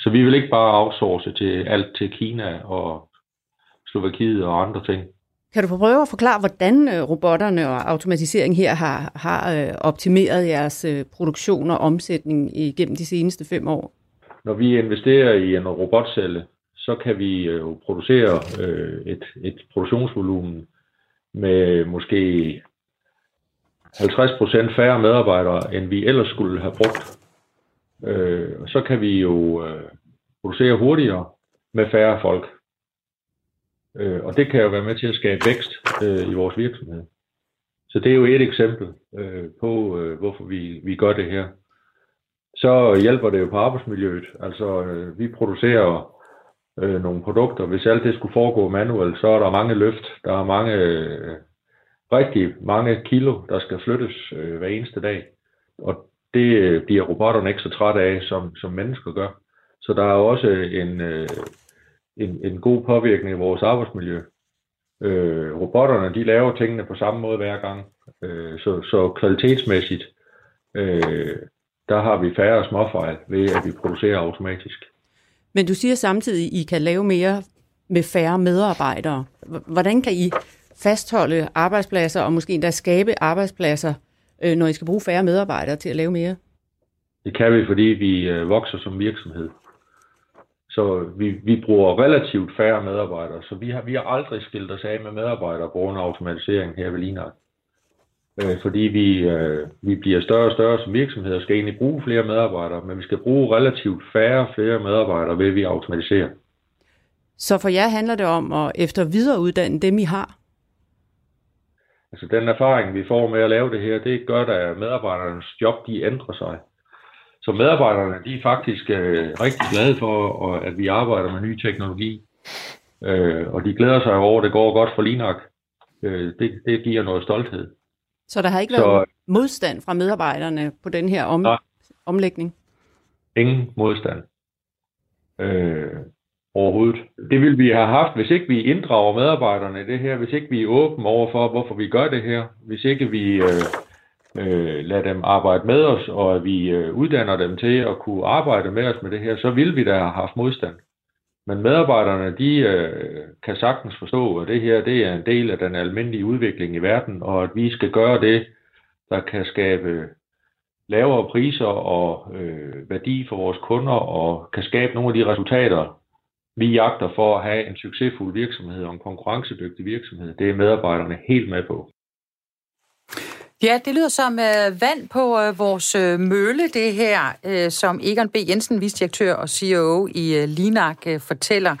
Så vi vil ikke bare outsource til alt til Kina og Slovakiet og andre ting. Kan du prøve at forklare, hvordan øh, robotterne og automatisering her har, har øh, optimeret jeres produktion og omsætning igennem de seneste fem år? Når vi investerer i en robotcelle, så kan vi jo producere et, et produktionsvolumen med måske 50% færre medarbejdere, end vi ellers skulle have brugt. Øh, så kan vi jo øh, producere hurtigere med færre folk. Øh, og det kan jo være med til at skabe vækst øh, i vores virksomhed. Så det er jo et eksempel øh, på, øh, hvorfor vi, vi gør det her. Så hjælper det jo på arbejdsmiljøet. Altså, øh, vi producerer øh, nogle produkter. Hvis alt det skulle foregå manuelt, så er der mange løft. Der er mange, øh, rigtig mange kilo, der skal flyttes øh, hver eneste dag. Og det øh, bliver robotterne ikke så trætte af, som, som mennesker gør. Så der er også en, øh, en, en god påvirkning i vores arbejdsmiljø. Øh, robotterne, de laver tingene på samme måde hver gang. Øh, så, så kvalitetsmæssigt, øh, der har vi færre småfejl ved, at vi producerer automatisk. Men du siger samtidig, at I kan lave mere med færre medarbejdere. Hvordan kan I fastholde arbejdspladser og måske endda skabe arbejdspladser, øh, når I skal bruge færre medarbejdere til at lave mere? Det kan vi, fordi vi øh, vokser som virksomhed. Så vi, vi bruger relativt færre medarbejdere, så vi har, vi har aldrig skilt os af med medarbejdere på grund af automatisering her ved Linak. Øh, fordi vi, øh, vi bliver større og større som virksomhed og skal egentlig bruge flere medarbejdere, men vi skal bruge relativt færre flere medarbejdere ved, at vi automatiserer. Så for jer handler det om at efter videreuddanne dem, I har? Altså den erfaring, vi får med at lave det her, det gør, at medarbejdernes job, de ændrer sig. Så medarbejderne, de er faktisk øh, rigtig glade for, at vi arbejder med ny teknologi. Øh, og de glæder sig over, at det går godt for Linak. Øh, det, det giver noget stolthed. Så der har ikke været Så, modstand fra medarbejderne på den her om, nej, omlægning? Ingen modstand. Øh, overhovedet. Det ville vi have haft, hvis ikke vi inddrager medarbejderne i det her, hvis ikke vi er åbne over for, hvorfor vi gør det her, hvis ikke vi øh, øh, lade dem arbejde med os, og at vi øh, uddanner dem til at kunne arbejde med os med det her, så vil vi da have haft modstand. Men medarbejderne, de øh, kan sagtens forstå, at det her det er en del af den almindelige udvikling i verden, og at vi skal gøre det, der kan skabe lavere priser og øh, værdi for vores kunder, og kan skabe nogle af de resultater, vi jagter for at have en succesfuld virksomhed og en konkurrencedygtig virksomhed. Det er medarbejderne helt med på. Ja, det lyder som øh, vand på øh, vores øh, mølle, det her, øh, som Egon B. Jensen, visdirektør og CEO i øh, Linak, øh, fortæller.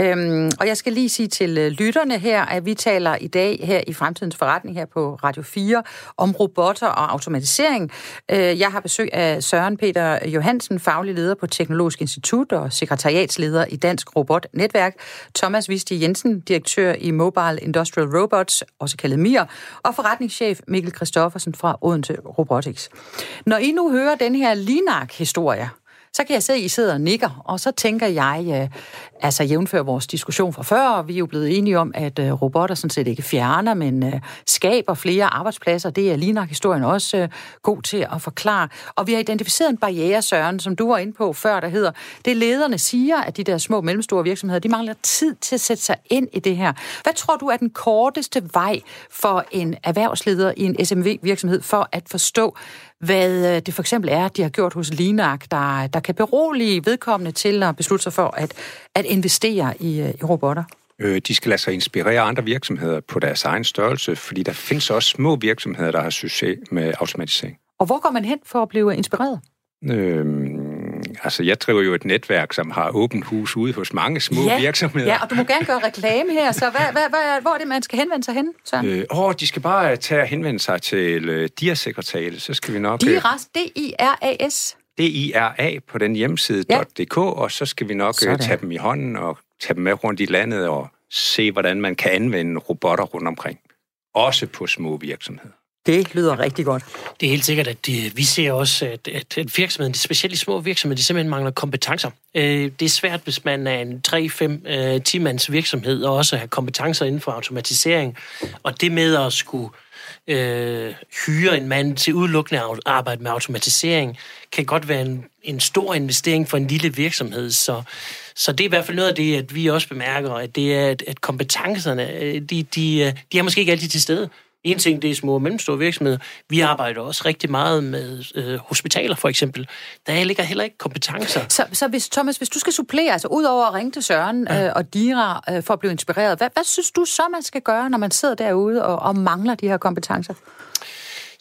Øhm, og jeg skal lige sige til øh, lytterne her, at vi taler i dag her i Fremtidens Forretning her på Radio 4 om robotter og automatisering. Øh, jeg har besøg af Søren Peter Johansen, faglig leder på Teknologisk Institut og sekretariatsleder i Dansk Robotnetværk. Thomas Visti Jensen, direktør i Mobile Industrial Robots, også kaldet MIR, og forretningschef Mikkel Christoffersen fra Odense Robotics. Når I nu hører den her Linak-historie, så kan jeg se, at I sidder og nikker, og så tænker jeg, øh, altså jævnfør vores diskussion fra før, og vi er jo blevet enige om, at øh, robotter sådan set ikke fjerner, men øh, skaber flere arbejdspladser. Det er lige nok historien også øh, god til at forklare. Og vi har identificeret en barriere, Søren, som du var inde på før, der hedder, det lederne siger, at de der små og mellemstore virksomheder, de mangler tid til at sætte sig ind i det her. Hvad tror du er den korteste vej for en erhvervsleder i en SMV-virksomhed for at forstå, hvad øh, det for eksempel er, de har gjort hos Linak, der, der kan berolige vedkommende til at beslutte sig for at, at investere i, øh, i robotter? Øh, de skal lade sig inspirere andre virksomheder på deres egen størrelse, fordi der findes også små virksomheder, der har succes med automatisering. Og hvor går man hen for at blive inspireret? Øhm, altså, jeg driver jo et netværk, som har åbent hus ude hos mange små ja, virksomheder. Ja, og du må gerne gøre reklame her, så hvad, hvad, hvad, hvor er det, man skal henvende sig hen, Søren? Øh, åh, de skal bare tage og henvende sig til uh, DIA-sekretariatet, så skal vi nok... DIRAS, D-I-R-A-S? D-I-R-A på den hjemmeside ja. .dk, og så skal vi nok Sådan. tage dem i hånden og tage dem med rundt i landet og se, hvordan man kan anvende robotter rundt omkring. Også på små virksomheder. Det lyder rigtig godt. Det er helt sikkert, at de, vi ser også, at, at, at virksomheden, specielt de små virksomheder, de simpelthen mangler kompetencer. Øh, det er svært, hvis man er en 3-5-10-mands øh, virksomhed, og også har kompetencer inden for automatisering. Og det med at skulle øh, hyre en mand til udelukkende at arbejde med automatisering, kan godt være en, en stor investering for en lille virksomhed. Så, så det er i hvert fald noget af det, at vi også bemærker, at det er, at, at kompetencerne, øh, de, de, de er måske ikke altid til stede. En ting, det er små og mellemstore virksomheder. Vi arbejder også rigtig meget med øh, hospitaler, for eksempel. Der ligger heller ikke kompetencer. Så, så hvis, Thomas, hvis du skal supplere, altså ud over at ringe til Søren ja. øh, og Dira øh, for at blive inspireret, hvad, hvad synes du så, man skal gøre, når man sidder derude og, og mangler de her kompetencer?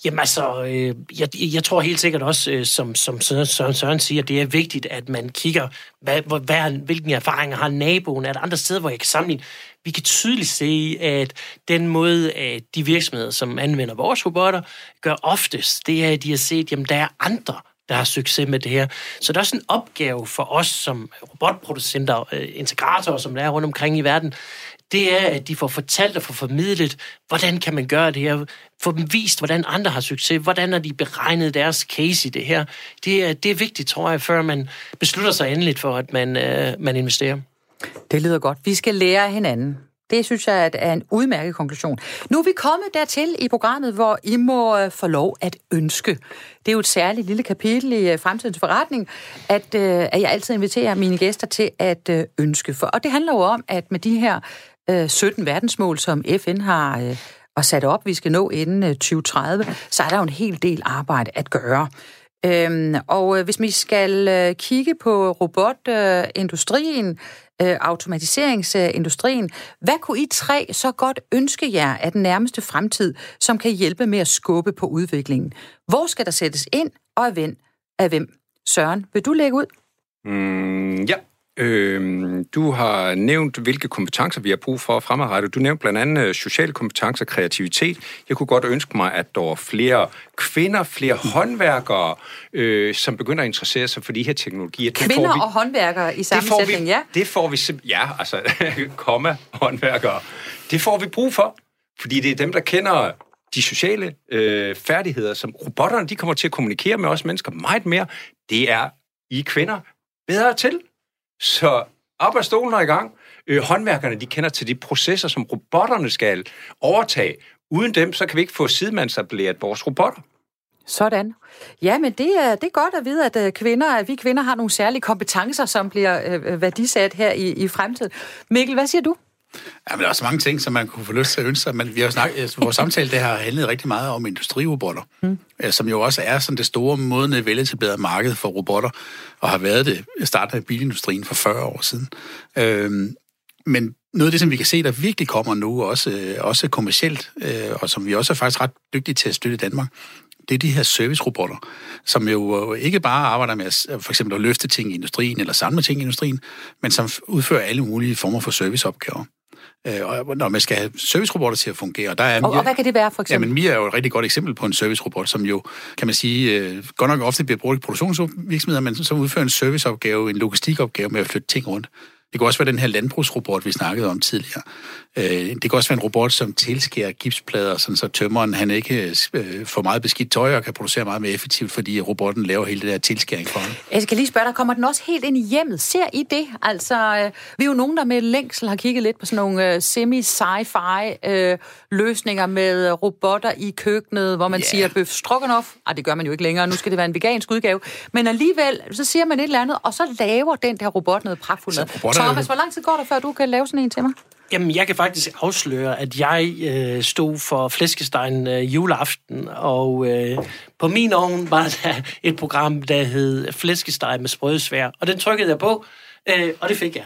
Jamen altså, øh, jeg, jeg tror helt sikkert også, øh, som, som Søren, Søren siger, det er vigtigt, at man kigger, hvad, hvad, hvilken erfaringer har naboen, er der andre steder, hvor jeg kan sammenligne. Vi kan tydeligt se, at den måde, at de virksomheder, som anvender vores robotter, gør oftest, det er, at de har set, at der er andre, der har succes med det her. Så der er også en opgave for os som robotproducenter, øh, integratorer, som der er rundt omkring i verden, det er, at de får fortalt og får formidlet, hvordan kan man gøre det her, få dem vist, hvordan andre har succes, hvordan har de beregnet deres case i det her. Det er, det er vigtigt, tror jeg, før man beslutter sig endeligt for, at man, øh, man investerer. Det lyder godt. Vi skal lære af hinanden. Det synes jeg er en udmærket konklusion. Nu er vi kommet dertil i programmet, hvor I må øh, få lov at ønske. Det er jo et særligt lille kapitel i øh, fremtidens forretning, at, øh, at jeg altid inviterer mine gæster til at ønske. For, og det handler jo om, at med de her 17 verdensmål, som FN har og sat op, vi skal nå inden 2030, så er der jo en hel del arbejde at gøre. Øhm, og hvis vi skal kigge på robotindustrien, øh, automatiseringsindustrien. Hvad kunne I tre så godt ønske jer af den nærmeste fremtid, som kan hjælpe med at skubbe på udviklingen? Hvor skal der sættes ind, og af hvem? Af hvem? Søren, vil du lægge ud? Mm, ja, Øh, du har nævnt, hvilke kompetencer vi har brug for fremadrettet. Du nævnte blandt andet øh, sociale kompetencer og kreativitet. Jeg kunne godt ønske mig, at der var flere kvinder, flere håndværkere, øh, som begynder at interessere sig for de her teknologier. Kvinder får vi, og håndværkere i samme sætning, ja? Det får vi ja, altså, *laughs* komma, håndværkere. Det får vi brug for, fordi det er dem, der kender de sociale øh, færdigheder, som robotterne de kommer til at kommunikere med os mennesker meget mere. Det er I kvinder bedre til. Så op af stolen og i gang. Øh, håndværkerne, de kender til de processer, som robotterne skal overtage. Uden dem, så kan vi ikke få sidemandsablæret vores robotter. Sådan. Ja, men det er, det er godt at vide, at øh, kvinder, at vi kvinder har nogle særlige kompetencer, som bliver øh, øh værdisat her i, i fremtiden. Mikkel, hvad siger du? Ja, men der er også mange ting, som man kunne få lyst til at ønske sig, men vi har snakket, altså, vores samtale det har handlet rigtig meget om industrirobotter, mm. som jo også er sådan det store modne, veletablerede marked for robotter, og har været det i starten af bilindustrien for 40 år siden. Øhm, men noget af det, som vi kan se, der virkelig kommer nu, også, også kommercielt, øh, og som vi også er faktisk ret dygtige til at støtte i Danmark, det er de her servicerobotter, som jo ikke bare arbejder med at, for eksempel at løfte ting i industrien eller samle ting i industrien, men som udfører alle mulige former for serviceopgaver. Øh, og når man skal have servicerobotter til at fungere. Der er Mia, og hvad kan det være, for eksempel? Jamen, Mia er jo et rigtig godt eksempel på en servicerobot, som jo, kan man sige, øh, godt nok ofte bliver brugt i produktionsvirksomheder, men som udfører en serviceopgave, en logistikopgave med at flytte ting rundt. Det kan også være den her landbrugsrobot, vi snakkede om tidligere. Øh, det kan også være en robot, som tilskærer gipsplader, sådan så tømmeren han ikke øh, får meget beskidt tøj og kan producere meget mere effektivt, fordi robotten laver hele det der tilskæring for ham. Jeg skal lige spørge dig, kommer den også helt ind i hjemmet? Ser I det? Altså, øh, vi er jo nogen, der med længsel har kigget lidt på sådan nogle semi-sci-fi løsninger med robotter i køkkenet, hvor man yeah. siger bøf stroganoff. Ej, det gør man jo ikke længere. Nu skal det være en vegansk udgave. Men alligevel, så siger man et eller andet, og så laver den der robot noget pragtfuldt. Thomas, hvor lang tid går der, før du kan lave sådan en til mig? Jamen, jeg kan faktisk afsløre, at jeg øh, stod for flæskestegen øh, juleaften, og øh, på min ovn var der et program, der hed Flæskesteg med sprødsvær, og den trykkede jeg på, øh, og det fik jeg.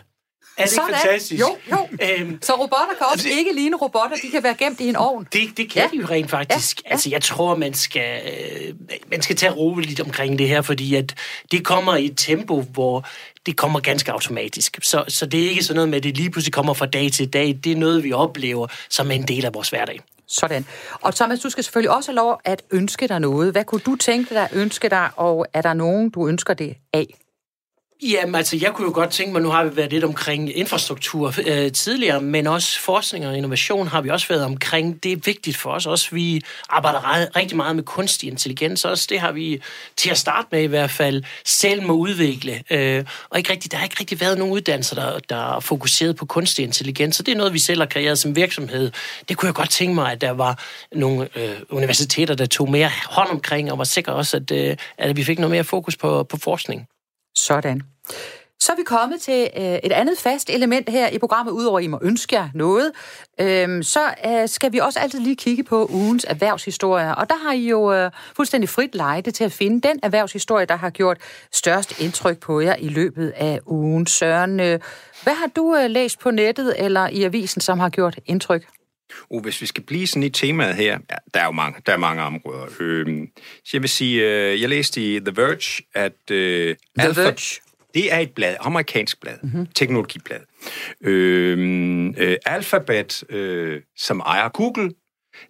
Er det Sådan. ikke fantastisk? Jo, jo. Øhm, så robotter kan også ikke ligne robotter, de kan være gemt i en ovn. Det, det kan ja. de jo rent faktisk. Ja. Altså, jeg tror, man skal, øh, man skal tage roligt omkring det her, fordi at det kommer i et tempo, hvor det kommer ganske automatisk. Så, så det er ikke sådan noget med, at det lige pludselig kommer fra dag til dag. Det er noget, vi oplever som en del af vores hverdag. Sådan. Og Thomas, du skal selvfølgelig også have lov at ønske dig noget. Hvad kunne du tænke dig at ønske dig, og er der nogen, du ønsker det af? Jamen, altså, jeg kunne jo godt tænke mig, nu har vi været lidt omkring infrastruktur øh, tidligere, men også forskning og innovation har vi også været omkring. Det er vigtigt for os. Også vi arbejder rigtig meget med kunstig intelligens. Også det har vi til at starte med i hvert fald selv må udvikle. Øh, og ikke rigtig, der har ikke rigtig været nogen uddannelser, der, der er fokuseret på kunstig intelligens. Så det er noget, vi selv har kreeret som virksomhed. Det kunne jeg godt tænke mig, at der var nogle øh, universiteter, der tog mere hånd omkring, og var sikre også, at, øh, at vi fik noget mere fokus på, på forskning. Sådan. Så er vi kommet til øh, et andet fast element her i programmet, udover at I må ønske jer noget. Øhm, så øh, skal vi også altid lige kigge på ugens erhvervshistorie. Og der har I jo øh, fuldstændig frit lejde til at finde den erhvervshistorie, der har gjort størst indtryk på jer i løbet af ugen. Søren, øh, hvad har du øh, læst på nettet eller i avisen, som har gjort indtryk? Uh, hvis vi skal blive sådan i temaet her, ja, der er jo mange, der er mange områder. Øhm, så jeg vil sige, øh, jeg læste i The Verge, at øh, The Alpha, Verge. Det er et blad, amerikansk blad, mm-hmm. teknologiblad. Øhm, øh, Alphabet, øh, som ejer Google,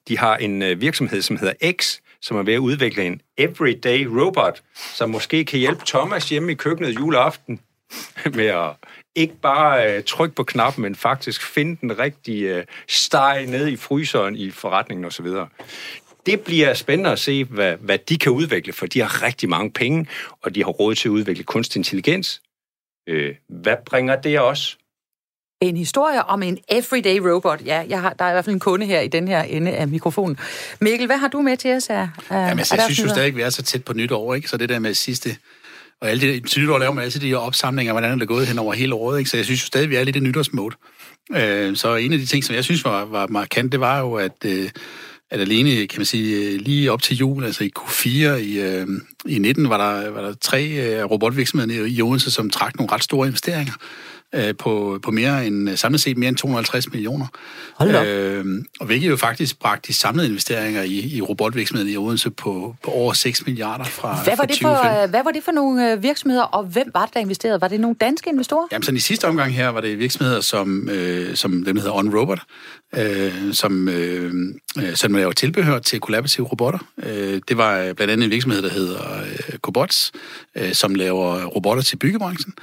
de har en øh, virksomhed, som hedder X, som er ved at udvikle en everyday robot, som måske kan hjælpe Thomas hjemme i køkkenet juleaften *laughs* med at ikke bare øh, trykke på knappen, men faktisk finde den rigtige øh, steg nede i fryseren i forretningen osv. Det bliver spændende at se, hvad, hvad de kan udvikle, for de har rigtig mange penge, og de har råd til at udvikle kunstig intelligens. Øh, hvad bringer det os? En historie om en everyday robot. Ja, jeg har, der er i hvert fald en kunde her i den her ende af mikrofonen. Mikkel, hvad har du med til os af, Jamen, altså, jeg synes jo stadig, at vi er så tæt på nytår, ikke? Så det der med sidste og alle de, til nytår laver man altid de her opsamlinger, hvordan er det gået hen over hele året, ikke? så jeg synes jo stadig, vi er lidt i nytårsmode. Øh, så en af de ting, som jeg synes var, var markant, det var jo, at, øh, at alene, kan man sige, lige op til jul, altså i Q4 i, øh, i 19, var der, var der tre øh, robotvirksomheder i Odense, som trak nogle ret store investeringer øh, på, på mere end, samlet set mere end 250 millioner. Øh, og hvilket jo faktisk bragte de samlede investeringer i, i robotvirksomheden i Odense på, på over 6 milliarder fra hvad var, det for, hvad var det for nogle øh, virksomheder, og hvem var det, der investerede? Var det nogle danske investorer? Jamen, sådan i sidste omgang her var det virksomheder som, øh, som dem, der hedder OnRobot, øh, som, øh, øh som laver tilbehør til kollaborative robotter. Øh, det var øh, blandt andet en virksomhed, der hedder øh, Cobots, øh, som laver robotter til byggebranchen.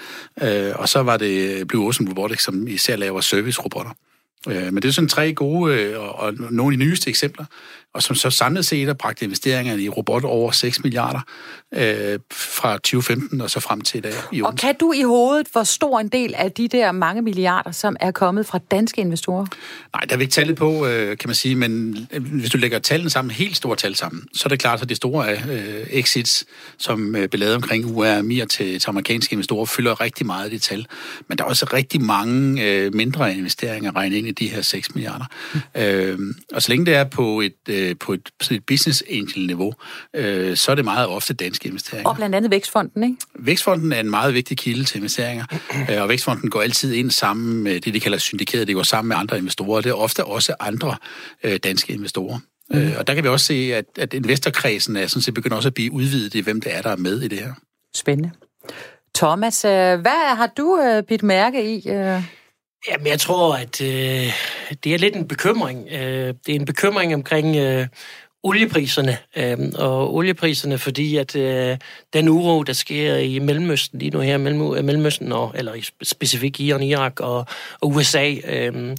Øh, og så var det øh, Blue Ocean Robotics, som især laver service-robotter. Øh, men det er sådan tre gode øh, og, og nogle af de nyeste eksempler og som så samlet set har bragt investeringerne i robot over 6 milliarder øh, fra 2015 og så frem til i dag. I og kan du i hovedet, hvor stor en del af de der mange milliarder, som er kommet fra danske investorer? Nej, der er vi ikke tallet på, øh, kan man sige, men øh, hvis du lægger tallene sammen, helt store tal sammen, så er det klart, at det store øh, exits, som øh, blev lavet omkring URMI'er til, til amerikanske investorer, fylder rigtig meget af det tal. Men der er også rigtig mange øh, mindre investeringer regnet ind i de her 6 milliarder. Mm. Øh, og så længe det er på et øh, øh, på et, sådan et business angel-niveau, øh, så er det meget ofte danske investeringer. Og blandt andet Vækstfonden, ikke? Vækstfonden er en meget vigtig kilde til investeringer, *clears throat* øh, og Vækstfonden går altid ind sammen med det, de kalder syndikeret. Det går sammen med andre investorer. Det er ofte også andre øh, danske investorer. Mm. Øh, og der kan vi også se, at, at investorkredsen er sådan set begynder også at blive udvidet i, hvem det er, der er med i det her. Spændende. Thomas, hvad har du øh, bidt mærke i? Øh? Jamen, jeg tror, at øh, det er lidt en bekymring. Øh, det er en bekymring omkring øh, oliepriserne. øh, og oliepriserne, fordi at øh, den uro, der sker i Mellemøsten lige nu her, mellem, øh, Mellemøsten, og, eller specifikt Iran, Irak og, og USA, øh,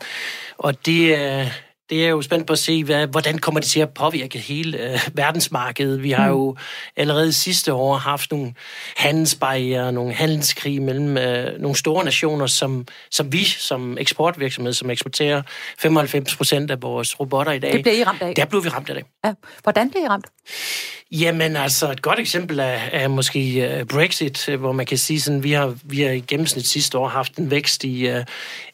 og det er... Øh, det er jo spændt på at se, hvad, hvordan kommer det til at påvirke hele øh, verdensmarkedet. Vi har mm. jo allerede sidste år haft nogle handelsbarriere, nogle handelskrig mellem øh, nogle store nationer, som, som vi som eksportvirksomhed, som eksporterer 95 procent af vores robotter i dag. Det bliver I ramt af? Der blev vi ramt af det. Ja. Hvordan bliver I ramt? Jamen altså, et godt eksempel er, er måske uh, Brexit, hvor man kan sige sådan, vi har, vi har i gennemsnit sidste år haft en vækst i, uh,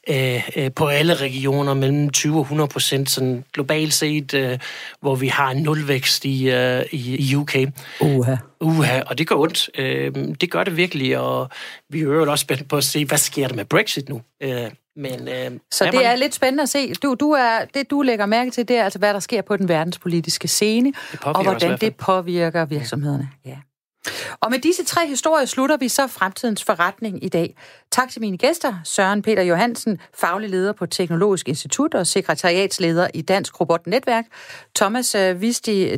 uh, på alle regioner mellem 20 og 100 procent, sådan globalt set, uh, hvor vi har en nulvækst i, uh, i, i UK. Uha. Uha, og det gør ondt. Uh, det gør det virkelig, og vi er jo også spændt på at se, hvad sker der med Brexit nu? Uh, men, øh, så det er lidt spændende at se. Du, du er, det, du lægger mærke til, det er altså, hvad der sker på den verdenspolitiske scene, og hvordan det påvirker virksomhederne. Ja. Og med disse tre historier slutter vi så fremtidens forretning i dag. Tak til mine gæster, Søren Peter Johansen, faglig leder på Teknologisk Institut og sekretariatsleder i Dansk Robotnetværk, Thomas uh, Visti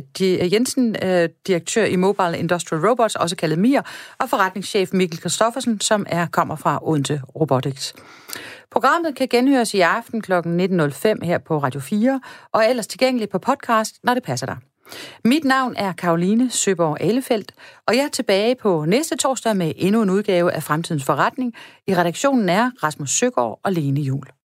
Jensen, uh, direktør i Mobile Industrial Robots, også kaldet MIR, og forretningschef Mikkel Kristoffersen, som er kommer fra Odense Robotics. Programmet kan genhøres i aften kl. 19.05 her på Radio 4, og ellers tilgængeligt på podcast, når det passer dig. Mit navn er Karoline Søborg Alefeldt, og jeg er tilbage på næste torsdag med endnu en udgave af Fremtidens Forretning. I redaktionen er Rasmus Søgaard og Lene Jul.